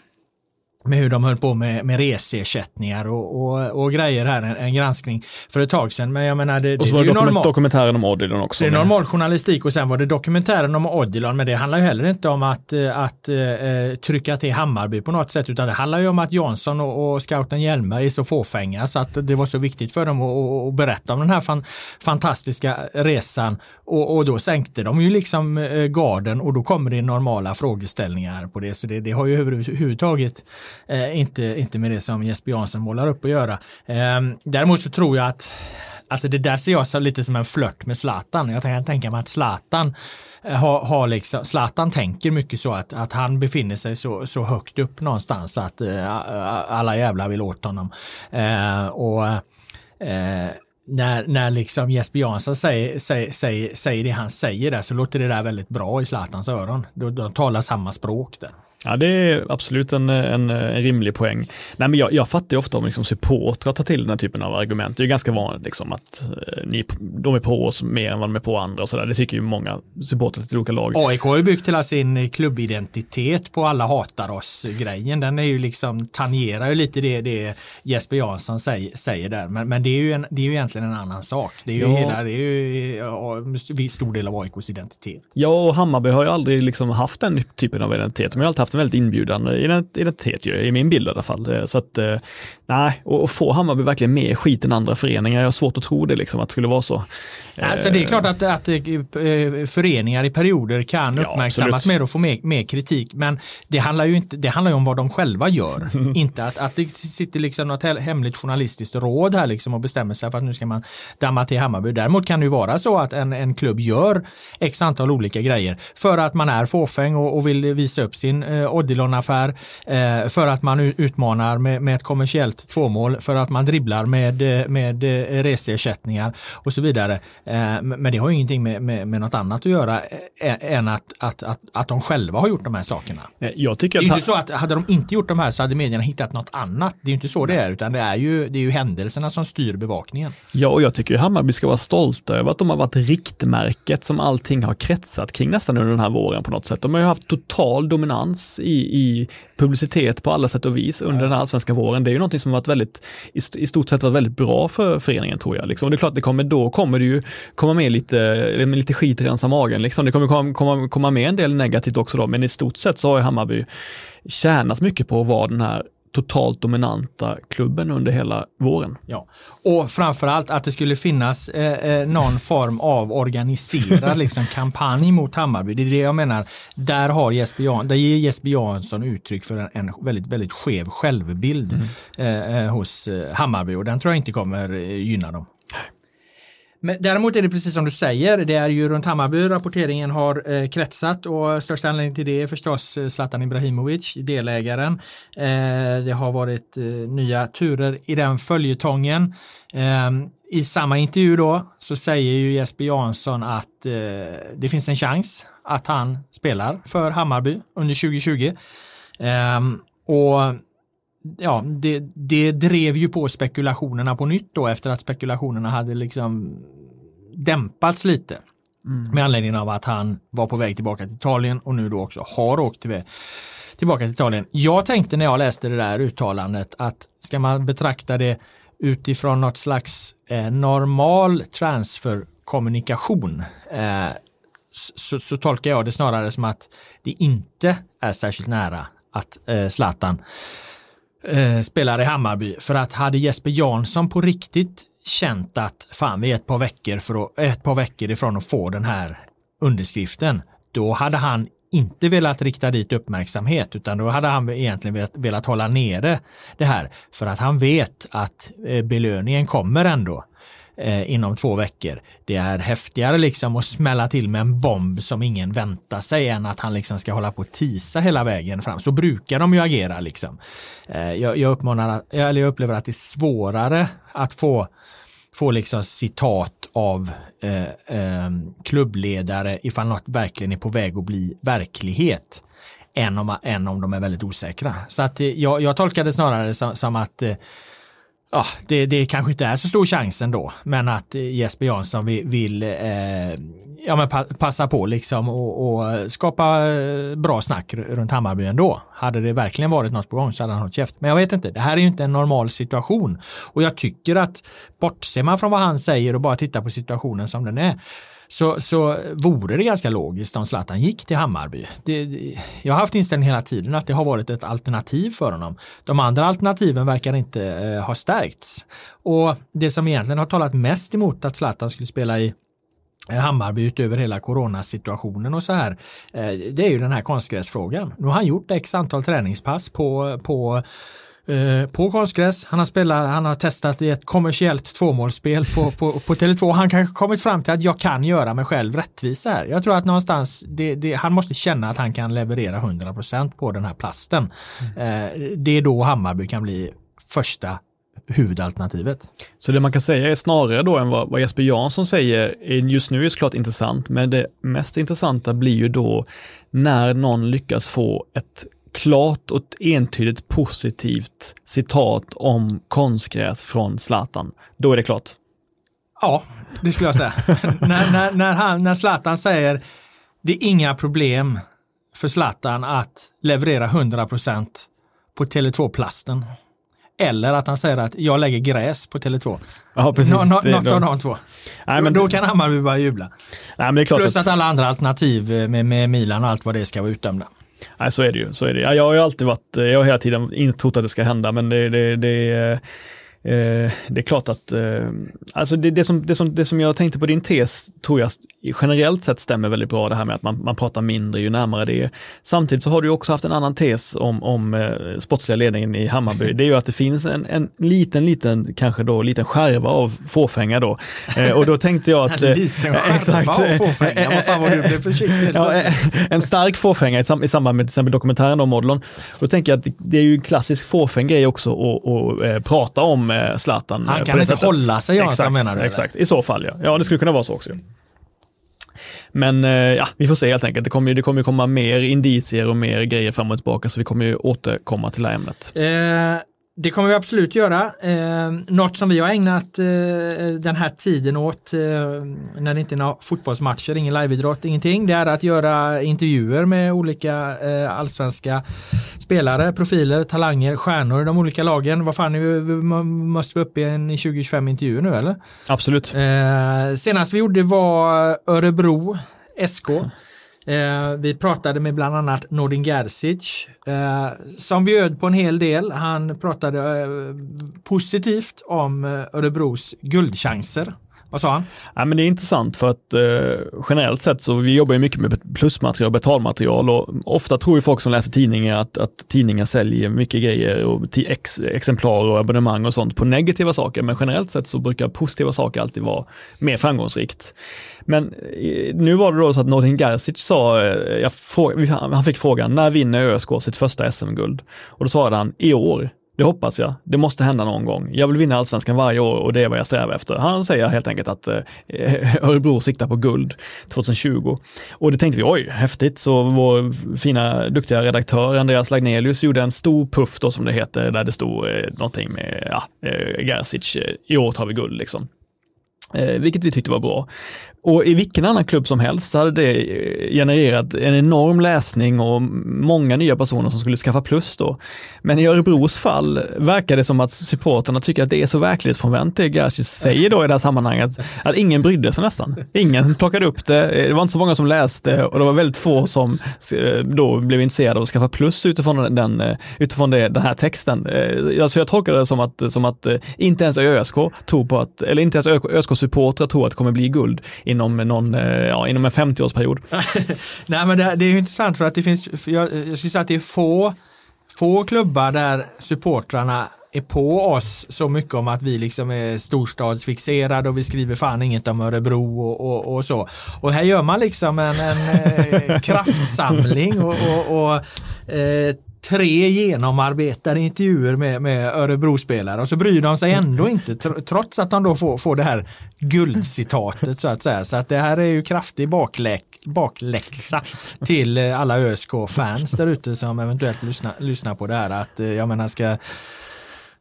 med hur de höll på med, med reseersättningar och, och, och grejer här, en, en, granskning för ett tag sedan. Men jag menar, det, och så var det, dokument, dokumentären om Odilon också. Det är normal journalistik och sen var det dokumentären om Odilon, men det handlar ju heller inte om att, att, att uh, trycka till Hammarby på något sätt, utan det handlar ju om att Jansson och, och scouten Hjelme är så fåfänga så att det var så viktigt för dem att, att berätta om den här fan, fantastiska resan och, och, då sänkte de ju liksom garden och då kommer det normala frågeställningar på det, så det, det har ju överhuvudtaget Eh, inte, inte med det som Jesper Jansson målar upp att göra. Eh, däremot så tror jag att Alltså det där ser jag så lite som en flört med Zlatan. Jag kan tänka mig att Zlatan eh, har, har liksom, Zlatan tänker mycket så att, att han befinner sig så, så högt upp någonstans att uh, alla jävlar vill åt honom. Uh, och uh, när, när liksom Jesper Jansson säger, säger, säger, säger det han säger där så låter det där väldigt bra i Zlatans öron. De, de talar samma språk där. Ja, det är absolut en, en, en rimlig poäng. Nej, men jag, jag fattar ju ofta om liksom supportrar tar till den här typen av argument. Det är ganska vanligt liksom att eh, ni, de är på oss mer än vad de är på andra och sådär. Det tycker ju många supportrar till olika lag. AIK har ju byggt hela sin klubbidentitet på alla hatar oss-grejen. Den är ju liksom, tangerar ju lite det, det Jesper Jansson säger, säger där. Men, men det, är ju en, det är ju egentligen en annan sak. Det är ju, ja. hela, det är ju en stor del av AIKs identitet. Ja, och Hammarby har ju aldrig liksom haft den typen av identitet. De har alltid haft en väldigt inbjudande identitet ju, i min bild i alla fall. Eh, så att, eh, nej, och, få Hammarby verkligen mer skit än andra föreningar, jag har svårt att tro det liksom, att det skulle vara så. Alltså det är klart att, att eh, föreningar i perioder kan uppmärksammas ja, mer och få mer, mer, kritik, men det handlar ju inte, det handlar ju om vad de själva gör. inte att, att det sitter liksom något hemligt journalistiskt råd här liksom och bestämmer sig för att nu ska man damma till Hammarby. Däremot kan det ju vara så att en, en klubb gör x antal olika grejer för att man är fåfäng och, och vill visa upp sin eh, Odilon-affär eh, för att man utmanar med, med ett kommersiellt tvåmål, för att man dribblar med, eh, med eh, reseersättningar och så vidare. Men det har ingenting med, med, med något annat att göra än att, att, att, att de själva har gjort de här sakerna. Jag tycker det är inte så att hade de inte gjort de här så hade medierna hittat något annat. Det är inte så det är, utan det är ju, det är ju händelserna som styr bevakningen. Ja, och jag tycker Hammarby ska vara stolta över att de har varit riktmärket som allting har kretsat kring nästan under den här våren på något sätt. De har ju haft total dominans i, i publicitet på alla sätt och vis under den här allsvenska våren. Det är ju någonting som har varit väldigt, i stort sett varit väldigt bra för föreningen tror jag. Liksom. Och det är klart, det kommer, då kommer det ju komma med lite, med lite skit rensa magen. Liksom. Det kommer komma, komma, komma med en del negativt också då, men i stort sett så har ju Hammarby tjänat mycket på att vara den här totalt dominanta klubben under hela våren. Ja, och framförallt att det skulle finnas eh, eh någon form av organiserad liksom, kampanj mot Hammarby. Det är det jag menar. Där, har Jesper, Jan, där ger Jesper Jansson uttryck för en, en väldigt, väldigt skev självbild mm. Eh, eh, hos eh, Hammarby och den tror jag inte kommer gynna dem. Men däremot är det precis som du säger, det är ju runt Hammarby rapporteringen har eh, kretsat och största anledningen till det är förstås eh, Zlatan Ibrahimovic, delägaren. Eh, det har varit eh, nya turer i den följetongen. Eh, I samma intervju då så säger ju Jesper Jansson att eh, det finns en chans att han spelar för Hammarby under 2020. Eh, och ja, det, det drev ju på spekulationerna på nytt då efter att spekulationerna hade liksom dämpats lite. Mm. Med anledning av att han var på väg tillbaka till Italien och nu då också har åkt till, tillbaka till Italien. Jag tänkte när jag läste det där uttalandet att ska man betrakta det utifrån något slags eh, normal transferkommunikation eh, så, så, tolkar jag det snarare som att det inte är särskilt nära att eh, Zlatan eh, spelar i Hammarby. För att hade Jesper Jansson på riktigt känt att fan vi är ett par veckor, för att, ett par veckor ifrån att få den här underskriften, då hade han inte velat rikta dit uppmärksamhet utan då hade han egentligen velat, velat hålla nere det här för att han vet att eh, belöningen kommer ändå eh, inom två veckor. Det är häftigare liksom att smälla till med en bomb som ingen väntar sig än att han liksom ska hålla på och tisa hela vägen fram. Så brukar de ju agera liksom. Eh, jag, jag, uppmanar, eller jag upplever att det är svårare att få få liksom citat av eh, eh, klubbledare ifall något verkligen är på väg att bli verklighet än om, än om de är väldigt osäkra. Så att eh, jag, jag tolkar det snarare som, som att eh, ja, det, det kanske inte är så stor chans ändå, men att eh, Jesper Jansson vill, vill eh, ja, men pa, passa på liksom och, och, skapa eh, bra snack runt Hammarby ändå. Hade det verkligen varit något på gång så hade han hållit käft. Men jag vet inte, det här är ju inte en normal situation och jag tycker att bortser man från vad han säger och bara tittar på situationen som den är så, så vore det ganska logiskt om Zlatan gick till Hammarby. Det, jag har haft inställningen hela tiden att det har varit ett alternativ för honom. De andra alternativen verkar inte eh, ha stärkts. Och det som egentligen har talat mest emot att Zlatan skulle spela i eh, Hammarby utöver hela coronasituationen och så här. Eh, det är ju den här konstgräsfrågan. Nu har han gjort x antal träningspass på, på Eh, på konstgräs. Han har, spelat, han har testat i ett kommersiellt tvåmålsspel på, på, på Tele2. Han kanske kommit fram till att jag kan göra mig själv rättvisa här. Jag tror att någonstans, det, det, han måste känna att han kan leverera 100% på den här plasten. Mm. Eh, det är då Hammarby kan bli första huvudalternativet. Så det man kan säga är snarare då än vad, vad Jesper Jansson säger, just nu är såklart intressant, men det mest intressanta blir ju då när någon lyckas få ett klart och entydigt positivt citat om konstgräs från Zlatan, då är det klart. Ja, det skulle jag säga. när, när, när, han, när Zlatan säger det är inga problem för Zlatan att leverera 100% på Tele2-plasten. Eller att han säger att jag lägger gräs på Tele2. Ja, precis. Nå, nå, något av de två. Nej, men då, kan Hammarby börja jubla. Nej, men det är klart Plus att... att alla andra alternativ med, med Milan och allt vad det ska vara utdömda. Nej, så är det ju. Så är det. Jag har ju alltid varit, eh, jag har hela tiden inte trott att det ska hända, men det, det, det eh, Eh, det är klart att, eh, alltså det, det, som, det, som, det som jag tänkte på din tes tror jag generellt sett stämmer väldigt bra det här med att man, man pratar mindre ju närmare det är. Samtidigt så har du också haft en annan tes om, om eh, sportsliga ledningen i Hammarby. Det är ju att det finns en, en liten, liten, kanske då liten skärva av fåfänga då. Eh, och då tänkte jag att... en liten skärva av fåfänga, vad fan var du blev försiktig. Ja, en stark fåfänga i, sam, i samband med till exempel dokumentären om Modlon. Då tänker jag att det, det är ju en klassisk fåfäng grej också att prata om med Zlatan. Han kan inte sättet. hålla sig Jansson menar du? Exakt, i så fall ja. Ja, det skulle kunna vara så också. Men eh, ja, vi får se helt enkelt. Det kommer, det kommer komma mer indicier och mer grejer fram och tillbaka så vi kommer ju återkomma till det här ämnet. Eh, det kommer vi absolut göra. Eh, något som vi har ägnat eh, den här tiden åt eh, när det inte är några fotbollsmatcher, ingen liveidrott, ingenting. Det är att göra intervjuer med olika eh, allsvenska spelare, profiler, talanger, stjärnor i de olika lagen. Vad fan, är vi, måste vi upp i en 20-25 intervjuer nu eller? Absolut. Eh, senast vi gjorde var Örebro SK. Eh, vi pratade med bland annat Nordin Gerzic eh, som bjöd på en hel del. Han pratade eh, positivt om eh, Örebros guldchanser vad sa han? Ja, men det är intressant för att eh, generellt sett så vi jobbar ju mycket med plusmaterial och betalmaterial och ofta tror ju folk som läser tidningar att, att tidningar säljer mycket grejer och ex, exemplar och abonnemang och sånt på negativa saker. Men generellt sett så brukar positiva saker alltid vara mer framgångsrikt. Men eh, nu var det då så att Nordin Gerzic sa, eh, jag, han fick frågan, när vinner ÖSK sitt första SM-guld? Och då svarade han, i år. Det hoppas jag. Det måste hända någon gång. Jag vill vinna allsvenskan varje år och det är vad jag strävar efter. Han säger helt enkelt att eh, Örebro siktar på guld 2020. Och det tänkte vi, oj, häftigt. Så vår fina, duktiga redaktör Andreas Lagnelius gjorde en stor puff då som det heter, där det stod eh, någonting med ja, eh, Gerzic, eh, i år tar vi guld liksom. Eh, vilket vi tyckte var bra. Och i vilken annan klubb som helst så hade det eh, genererat en enorm läsning och många nya personer som skulle skaffa plus då. Men i Örebros fall verkar det som att supporterna tycker att det är så verklighetsfrånvänt det Gerzic säger då i det här sammanhanget, att ingen brydde sig nästan. Ingen plockade upp det, eh, det var inte så många som läste och det var väldigt få som eh, då blev intresserade av att skaffa plus utifrån den, utifrån det, den här texten. Alltså jag tolkar det som att, som att inte ens ÖSK tror på att, eller inte ens ÖSK-supportrar tror att det kommer bli guld inom, någon, eh, ja, inom en 50-årsperiod. Nej men det, det, är intressant för att det finns, jag, eh, jag skulle säga att det är få, få klubbar där supportrarna är på oss så mycket om att vi liksom är storstadsfixerade och vi skriver fan inget om Örebro och, och, och så. Och här gör man liksom en, en eh, kraftsamling och, och, och eh, tre genomarbetade intervjuer med, med Örebro-spelare och så bryr de sig ändå inte trots att de då får, får det här guldcitatet så att säga. Så att det här är ju kraftig bakläck, bakläxa till alla ÖSK-fans där ute som eventuellt lyssnar, lyssnar på det här. Att eh, jag menar ska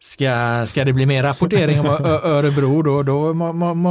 Ska, ska det bli mer rapportering om Örebro då, då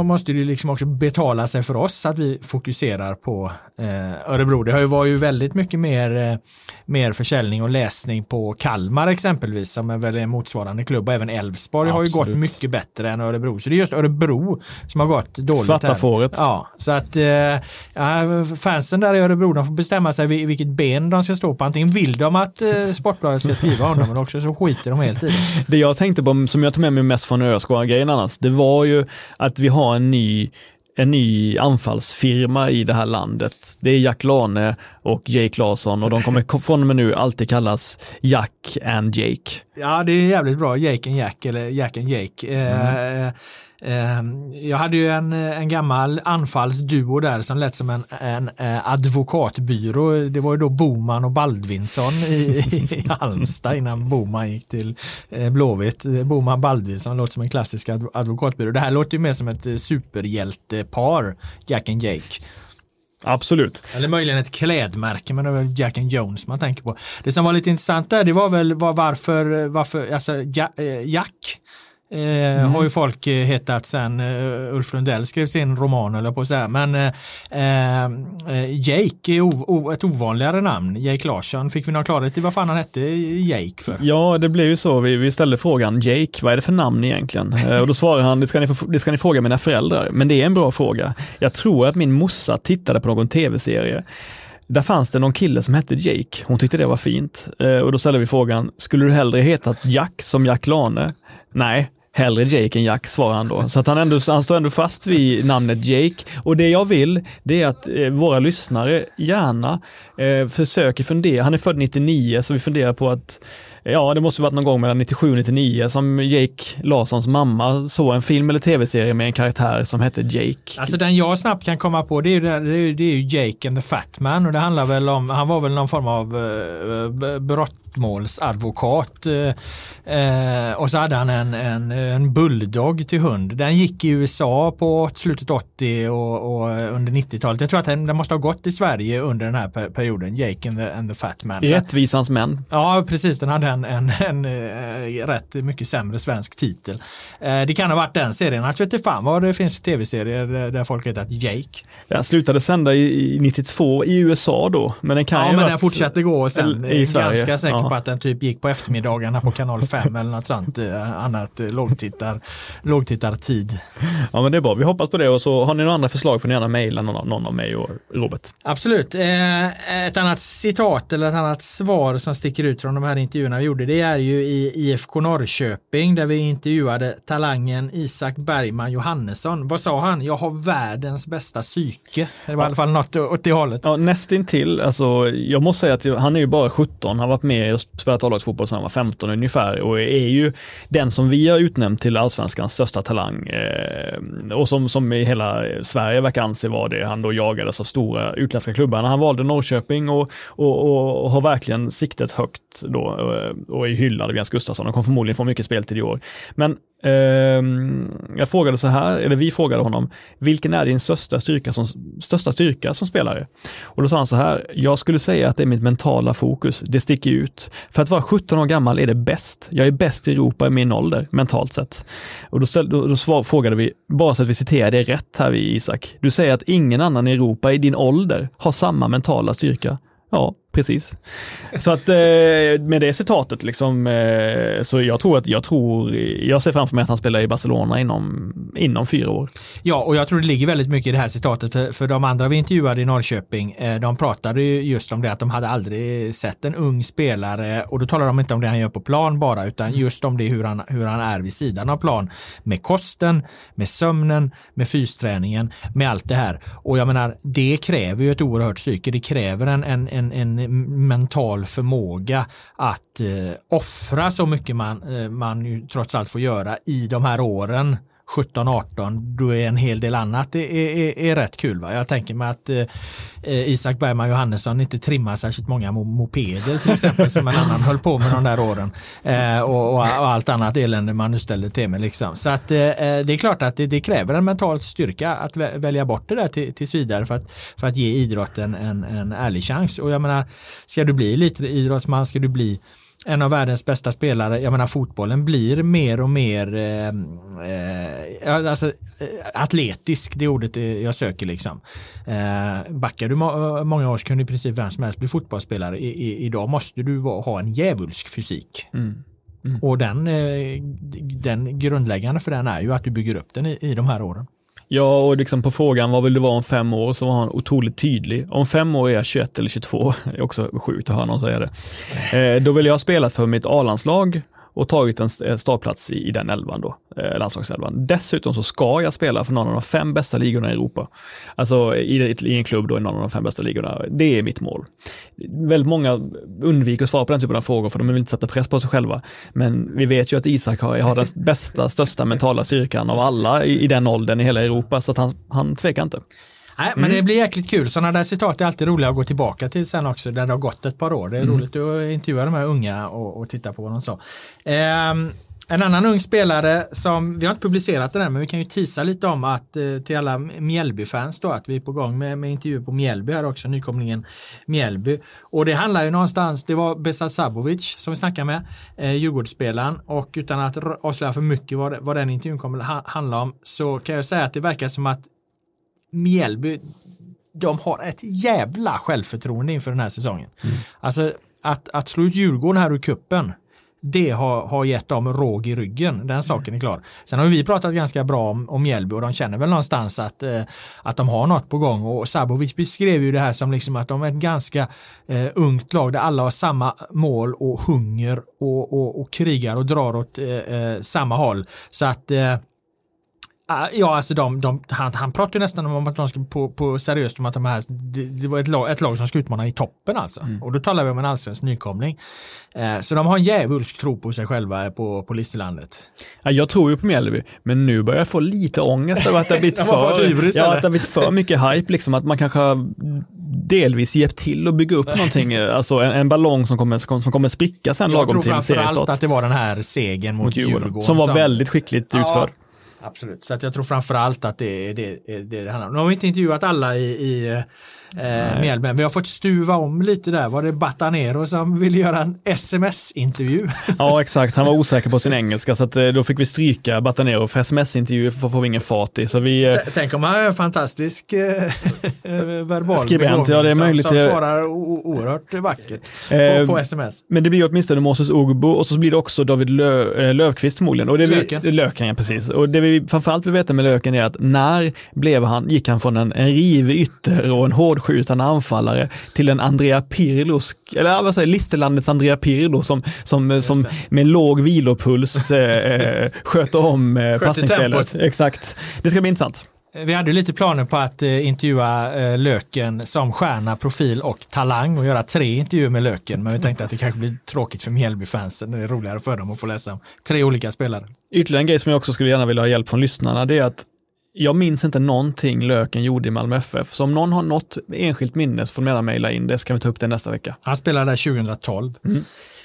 måste det liksom också betala sig för oss att vi fokuserar på eh, Örebro. Det har ju varit väldigt mycket mer, eh, mer försäljning och läsning på Kalmar exempelvis som är väl en motsvarande klubb och även Elfsborg har ju gått mycket bättre än Örebro. Så det är just Örebro som har gått dåligt. Svarta fåret. Ja, så att eh, fansen där i Örebro de får bestämma sig vilket ben de ska stå på. Antingen vill de att eh, Sportbladet ska skriva om dem eller också så skiter de helt i det. Det jag tänkte på, som jag tog med mig mest från ÖSK-grejen annars, det var ju att vi har en ny en ny anfallsfirma i det här landet. Det är Jack Lane och Jake Larsson och de kommer från och med nu alltid kallas Jack and Jake. Ja, det är jävligt bra. Jake and Jack eller Jack and Jake. Mm. Eh, jag hade ju en, en gammal anfallsduo där som lät som en, en, eh, advokatbyrå. Det var ju då Boman och Baldvinsson i, i Halmstad innan Boman gick till eh, Blåvitt. Boman Baldvinsson låter som en klassisk advokatbyrå. Det här låter ju mer som ett eh, superhjältepar, Jack and Jake. Absolut. Eller möjligen ett klädmärke, men det var Jack and Jones man tänker på. Det som var lite intressant där, det var väl var varför, varför alltså Jack Eh, mm. Har ju folk eh, hetat sen uh, Ulf Lundell skrev sin roman eller på att säga. Men uh, Jake är o, ett ovanligare namn. Jake Larsson. Fick vi någon klarhet i vad fan han hette Jake för? Ja, det blev ju så. Vi, vi ställde frågan Jake, vad är det för namn egentligen? och då svarade han, det ska, ni, det ska ni fråga mina föräldrar. Men det är en bra fråga. Jag tror att min morsa tittade på någon tv-serie där fanns det någon kille som hette Jake. Hon tyckte det var fint. och då ställde vi frågan, skulle du hellre heta Jack som Jack Lane? Nej, hellre Jake än Jack, svarar han då. Så att han, ändå, han står ändå fast vid namnet Jake. Och det jag vill, det är att eh, våra lyssnare gärna eh, försöker fundera. Han är född 99, så vi funderar på att ja, det måste varit någon gång mellan 97 och 99 som Jake Larssons mamma såg en film eller tv-serie med en karaktär som hette Jake. Alltså den jag snabbt kan komma på det är ju, det är, det är ju Jake and the Fat Man och det handlar väl om, han var väl någon form av uh, brott brottmålsadvokat. Eh, eh, och så hade han en, en, en bulldog till hund. Den gick i USA på slutet 80 och, och under 90-talet. Jag tror att den, den, måste ha gått i Sverige under den här perioden, Jake and the, and the Fat Man. Rättvisans män. Ja, precis. Den hade en, en, en, en eh, rätt mycket sämre svensk titel. Eh, det kan ha varit den serien. Jag vet inte fan vad det finns för tv-serier där folk heter Jake. Den slutade sända i, i 92 i USA då. Men den kan ja, ju men den fortsatte gå sen i Sverige. ganska säkert ja. på att den typ gick på eftermiddagarna på kanal 5 eller något sånt eh, annat eh, lågtittar, lågtittartid. Ja men det är bra, vi hoppas på det och så har ni några andra förslag får ni gärna mejla någon, någon av mig och Robert. Absolut. Eh, ett annat citat eller ett annat svar som sticker ut från de här intervjuerna vi gjorde det är ju i IFK Norrköping där vi intervjuade talangen Isak Bergman Johannesson. Vad sa han? Jag har världens bästa psyke. Det var ja. i alla fall något åt det hållet. Ja, nästintill. Alltså, jag måste säga att han är ju bara 17. Han har varit med och spelat A-lagsfotboll sedan han var 15 ungefär och är ju den som vi har utnämnt till allsvenskans största talang eh, och som, som i hela Sverige verkar anse vara det. Han då jagades av stora utländska klubbar. Han valde Norrköping och, och, och har verkligen siktet högt då eh, och är hyllad av Jens Gustafsson och kommer förmodligen få mycket speltid i år. Men Ehm, jag frågade så här, eller vi frågade honom, vilken är din största styrka som, största styrka som spelare? Och då sa han så här, jag skulle säga att det är mitt mentala fokus, det sticker ut. För att vara 17 år gammal är det bäst. Jag är bäst i Europa i min ålder, mentalt sett. Och då, ställ, då, då frågade vi, bara så att vi citerar det rätt här vi Isak, du säger att ingen annan i Europa i din ålder har samma mentala styrka. Ja, precis. Så att eh, med det citatet liksom, eh, så jag tror att jag tror, jag ser framför mig att han spelar i Barcelona inom, inom fyra år. Ja, och jag tror det ligger väldigt mycket i det här citatet, för, för de andra vi intervjuade i Norrköping, eh, de pratade just om det att de hade aldrig sett en ung spelare och då talar de inte om det han gör på plan bara, utan mm. just om det hur han, hur han är vid sidan av plan med kosten, med sömnen, med fysträningen, med allt det här. Och jag menar, det kräver ju ett oerhört psyke, det kräver en, en, en, en mental förmåga att eh, offra så mycket man, eh, man ju trots allt får göra i de här åren. 17-18, då är en hel del annat är, är, är rätt kul. Va? Jag tänker mig att eh, Isak Bergman Johannesson inte trimmar särskilt många mopeder till exempel som en annan höll på med de där åren. Eh, och, och, och, allt annat elände man nu ställer till med. Liksom. Så att eh, eh det är klart att det, det, kräver en mental styrka att välja bort det där till, tills vidare för att, för att ge idrotten en, en ärlig chans. Och jag menar, ska du bli lite idrottsman, ska du bli en av världens bästa spelare. Jag menar fotbollen blir mer och mer eh, eh, alltså, eh, atletisk, det ordet jag söker liksom. Eh, backar du må många år så kunde i princip vem som helst bli fotbollsspelare. I, i, idag måste du ha en djävulsk fysik. Mm. Mm. Och den, eh, den grundläggande för den är ju att du bygger upp den i, i de här åren. Ja, och liksom på frågan vad vill du vara om fem år så var han otroligt tydlig. Om fem år är jag 21 eller 22, det är också sjukt att höra någon säga det. Eh, då vill jag ha spelat för mitt A-landslag och tagit en startplats i, i den elvan då, eh, landslagselvan. Dessutom så ska jag spela för någon av de fem bästa ligorna i Europa. Alltså i, i en klubb då i någon av de fem bästa ligorna. Det är mitt mål. Väldigt många undviker att svara på den typen av frågor för de vill inte sätta press på sig själva. Men vi vet ju att Isak har, har den bästa, största mentala styrkan av alla i, i den åldern i hela Europa, så att han, han tvekar inte. Nej, men mm. det blir jäkligt kul. Sådana där citat är alltid roliga att gå tillbaka till sen också, där det har gått ett par år. Det är mm. roligt att intervjua de här unga och, och titta på vad de sa. Um, en annan ung spelare som, vi har inte publicerat det än, men vi kan ju tisa lite om att eh, till alla Mjällby-fans då, att vi är på gång med, med intervju på Mjällby här också, nykomlingen Mjällby. Och det handlar ju någonstans, det var Besat Sabovic som vi snackade med, eh, Djurgårdsspelaren, och utan att avslöja för mycket vad, vad den intervjun kommer att handla om, så kan jag säga att det verkar som att Mjällby, de har ett jävla självförtroende inför den här säsongen. Mm. Alltså att, att slå ut Djurgården här ur kuppen det har, har gett dem råg i ryggen, den saken är klar. Sen har vi pratat ganska bra om, om Mjällby och de känner väl någonstans att, eh, att de har något på gång och Sabovic beskrev ju det här som liksom att de är ett ganska eh, ungt lag där alla har samma mål och hunger och, och, och krigar och drar åt eh, eh samma håll. Så att eh, ja, alltså de, de, han, han pratar nästan om att de ska på, på seriöst om att de här, det, det var ett lag, ett lag som ska utmana i toppen alltså. Mm. Och då talar vi om en allsvensk nykomling. Eh, så de har en djävulsk tro på sig själva på, på Listerlandet. Ja, jag tror ju på Mjällby, men nu börjar jag få lite ångest över att det har blivit för, ja, att det har blivit för mycket hype, liksom att man kanske har delvis hjälpt till att bygga upp någonting, alltså en, en ballong som kommer, som kommer spricka sen lagom till seriestart. Jag tror framförallt att det var den här segern mot, mot Djurgården. Djurgården som var väldigt skickligt utförd. Absolut. Så att jag tror framför allt att det är det, det, det handlar om. Nu har vi inte intervjuat alla i, i eh, men vi har fått stuva om lite där. Var det Batanero som ville göra en sms-intervju? Ja, exakt. Han var osäker på sin engelska så att, eh, då fick vi stryka Batanero för sms-intervju får, får vi ingen fart i. Så vi, eh, Tänk om han är en fantastisk eh, verbal Skribent, ja det är möjligt. Som, som svarar oerhört vackert på, Eh, på sms. Men det blir åtminstone Moses Ogbo och så blir det också David Lö, eh, Lövqvist förmodligen. Och det Löken. Löken, ja precis. Och det vi framförallt vill veta med Löken är att när blev han, gick han från en, en rivig ytter och en hårdskjutande anfallare till en Andrea Pirlos, eller vad säger Listerlandets Andrea Pirlo som, som, som med låg vilopuls eh, sköter om eh, passningsspelet. Exakt. Det ska bli intressant. Vi hade lite planer på att eh, intervjua eh, Löken som stjärna, profil och talang och göra tre intervjuer med Löken. Men vi tänkte att det kanske blir tråkigt för Mjällbyfansen. Det är roligare för dem att få läsa om tre olika spelare. Ytterligare en grej som jag också skulle gärna vilja ha hjälp från lyssnarna, det är att jag minns inte någonting Löken gjorde i Malmö FF. Så om någon har något enskilt minne så får de gärna mejla in det, så kan vi ta upp det nästa vecka. Han spelade där 2012. Eh,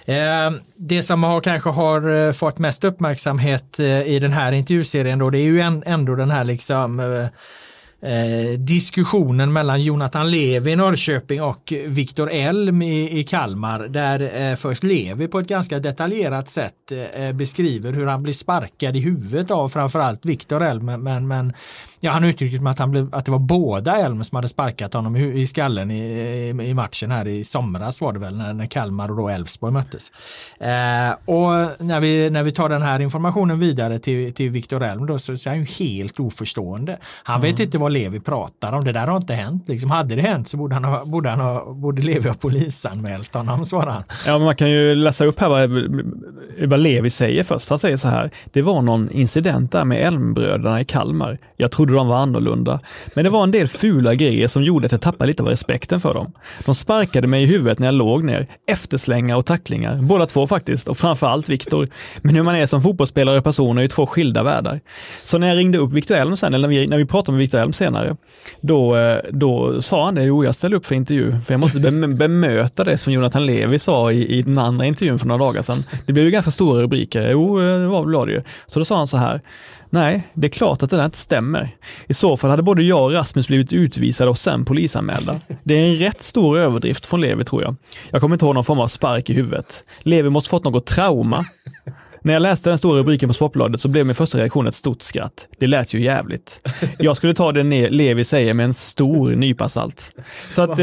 Eh, det som har, kanske har eh, fått mest uppmärksamhet eh, i den här intervjuserien då, det är ju ändå den här liksom eh, eh, diskussionen mellan Jonathan Levi i Norrköping och Viktor Elm i, i Kalmar där eh, först Levi på ett ganska detaljerat sätt eh, beskriver hur han blir sparkad i huvudet av framförallt Viktor Elm men, men ja, han uttryckte att, han blev, att det var båda Elm som hade sparkat honom i, i skallen i, i, matchen här i somras var det väl när, när Kalmar och då Elfsborg möttes. Eh, och när vi, när vi tar den här informationen vidare till, till Viktor Elm då så, så är han ju helt oförstående. Han vet inte vad Levi pratar om, det där har inte hänt. Liksom, hade det hänt så borde, han ha, borde, han ha, borde Levi ha polisanmält honom, svarar han. Ja, man kan ju läsa upp här vad, vad Levi säger först. Han säger så här, det var någon incident där med Elmbröderna i Kalmar. Jag trodde de var annorlunda, men det var en del fula grejer som gjorde att jag tappade lite av respekten för dem. De sparkade mig i huvudet när jag låg ner, efterslängar och tacklingar, båda två faktiskt, och framförallt Viktor. Men hur man är som fotbollsspelare och person är ju två skilda världar. Så när jag ringde upp Viktor Elm sen, eller när vi, när vi pratade med Viktor Elm senare, då, eh, då sa han det, jo jag ställer upp för intervju, för jag måste bemöta det som Jonathan Levi sa i, i den andra intervjun för några dagar sedan. Det blev ju ganska stora rubriker, jo eh, det var väl det ju. Så då sa han så här, Nej, det är klart att det där inte stämmer. I så fall hade både jag och Rasmus blivit utvisade och sen polisanmälda. Det är en rätt stor överdrift från Levi tror jag. Jag kommer inte ihåg någon form av spark i huvudet. Levi måste fått något trauma. När jag läste den stora rubriken på Sportbladet så blev min första reaktion ett stort skratt. Det lät ju jävligt. Jag skulle ta det Levi säger med en stor nypa salt. Så att, eh,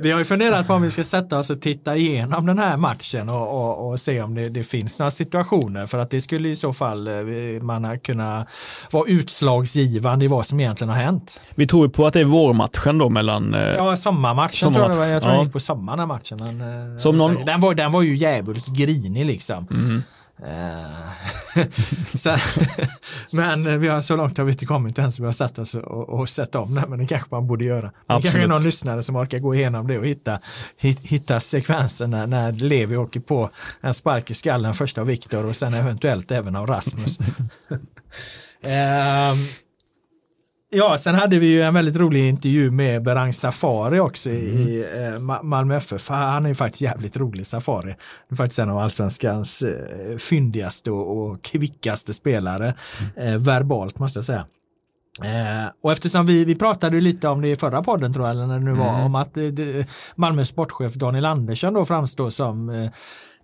Vi har ju funderat på om vi ska sätta oss och titta igenom den här matchen och, och, och se om det, det finns några situationer för att det skulle i så fall eh, man kunna vara utslagsgivande i vad som egentligen har hänt. vi tror på att det är vårmatchen då mellan eh, Ja, sommarmatchen tror jag. Jag tror Ja. den gick på sommaren den matchen. Men, eh, den, var, den var ju jävligt grinig liksom. Eh, så, men vi har så långt har vi inte kommit än så vi har satt oss och, och sett om det, men det kanske man borde göra. Det kanske är Absolut. någon lyssnare som orkar gå igenom det och hitta, hit, hitta sekvensen när, när Levi åker på en spark i skallen först av Viktor och sen eventuellt även av Rasmus. Ehm, Ja, sen hade vi ju en väldigt rolig intervju med Berang Safari också i eh, Ma- Malmö FF. Han är ju faktiskt jävligt rolig, Safari. Han är faktiskt en av allsvenskans eh, fyndigaste och, och kvickaste spelare, eh, verbalt måste jag säga. Eh, och eftersom vi, vi pratade lite om det i förra podden tror jag, eller när det nu var, om att eh, det, Malmös sportchef Daniel Andersson då framstår som eh,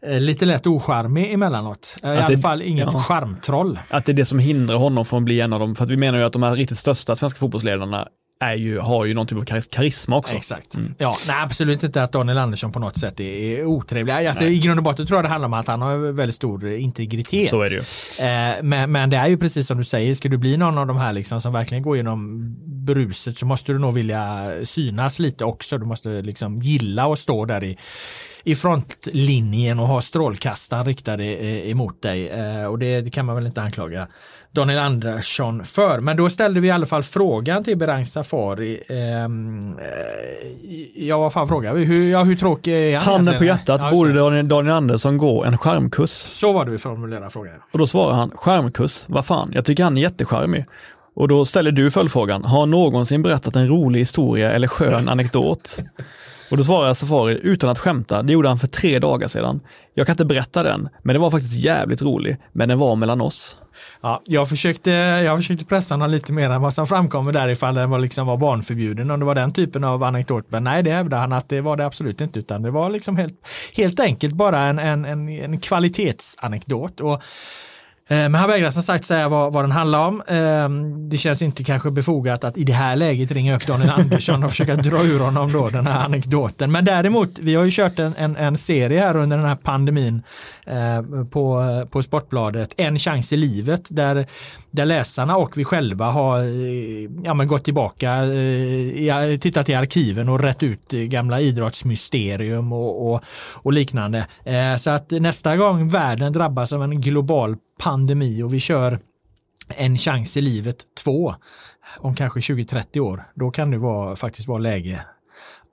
lite lätt ocharmig emellanåt. Eh, I alla det- fall inget ja. charmtroll. att det är det som hindrar honom från att bli en av dem. För att vi menar ju att de här riktigt största svenska fotbollsledarna är ju, har ju någon typ av karis- karisma också. Exakt. Ja, nej, absolut inte att Daniel Andersson på något sätt är, är otrevlig. Alltså, I grund och botten tror jag det handlar om att han har väldigt stor integritet. Så är det ju. Eh, men, men det är ju precis som du säger, ska du bli någon av de här liksom som verkligen går igenom bruset så måste du nog vilja synas lite också. Du måste liksom gilla att stå där i i frontlinjen och ha strålkastaren riktade eh, emot dig. Eh, och det, kan man väl inte anklaga Daniel Andersson för. Men då ställde vi i alla fall frågan till Berang Safari. ehm, eh, ja, vad fan frågade vi? Hur, ja, hur tråkig är han? Handen på hjärtat, Ja, borde Daniel Andersson gå en skärmkurs? Så var det vi formulerade frågan. Och då svarar han, skärmkurs, vad fan, jag tycker han är jättecharmig. Och då ställer du följdfrågan, har någonsin berättat en rolig historia eller skön anekdot? Och då svarar Safari utan att skämta, det gjorde han för tre dagar sedan. Jag kan inte berätta den, men den var faktiskt jävligt rolig, men den var mellan oss. Ja, jag, försökte, jag försökte pressa honom lite mer än vad som framkommer där ifall den var, liksom var barnförbjuden, om det var den typen av anekdot. Men nej, det hävdade han att det var det absolut inte, utan det var liksom helt, helt enkelt bara en, en, en, en kvalitetsanekdot. Och Eh, men han vägrar som sagt säga vad, vad den handlar om. Eh, det känns inte kanske befogat att i det här läget ringa upp Daniel Andersson och försöka dra ur honom då den här anekdoten. Men däremot, vi har ju kört en, en, en serie här under den här pandemin eh, på, på Sportbladet, En chans i livet, där, där läsarna och vi själva har eh, ja, men gått tillbaka, tittat i arkiven och rätt ut gamla idrottsmysterium och, och, och liknande. Så att nästa gång världen drabbas av en global pandemi och vi kör en chans i livet två om kanske 20-30 år, då kan det vara, faktiskt vara läge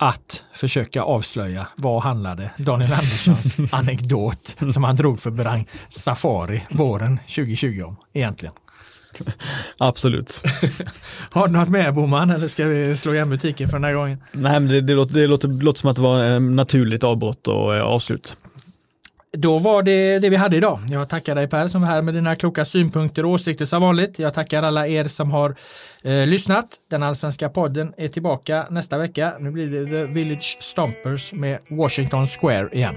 att försöka avslöja vad handlade Daniel Anderssons anekdot som han drog för Brang Safari våren 2020 om egentligen. Absolut. Har du något mer Boman eller ska vi slå igen butiken för den här gången? Nej, men det, det, låter, det låter, det låter som att det var ett naturligt avbrott och eh, avslut. Då var det det vi hade idag. Jag tackar dig Per som är här med dina kloka synpunkter och åsikter som vanligt. Jag tackar alla er som har eh, lyssnat. Den allsvenska podden är tillbaka nästa vecka. Nu blir det The Village Stompers med Washington Square igen.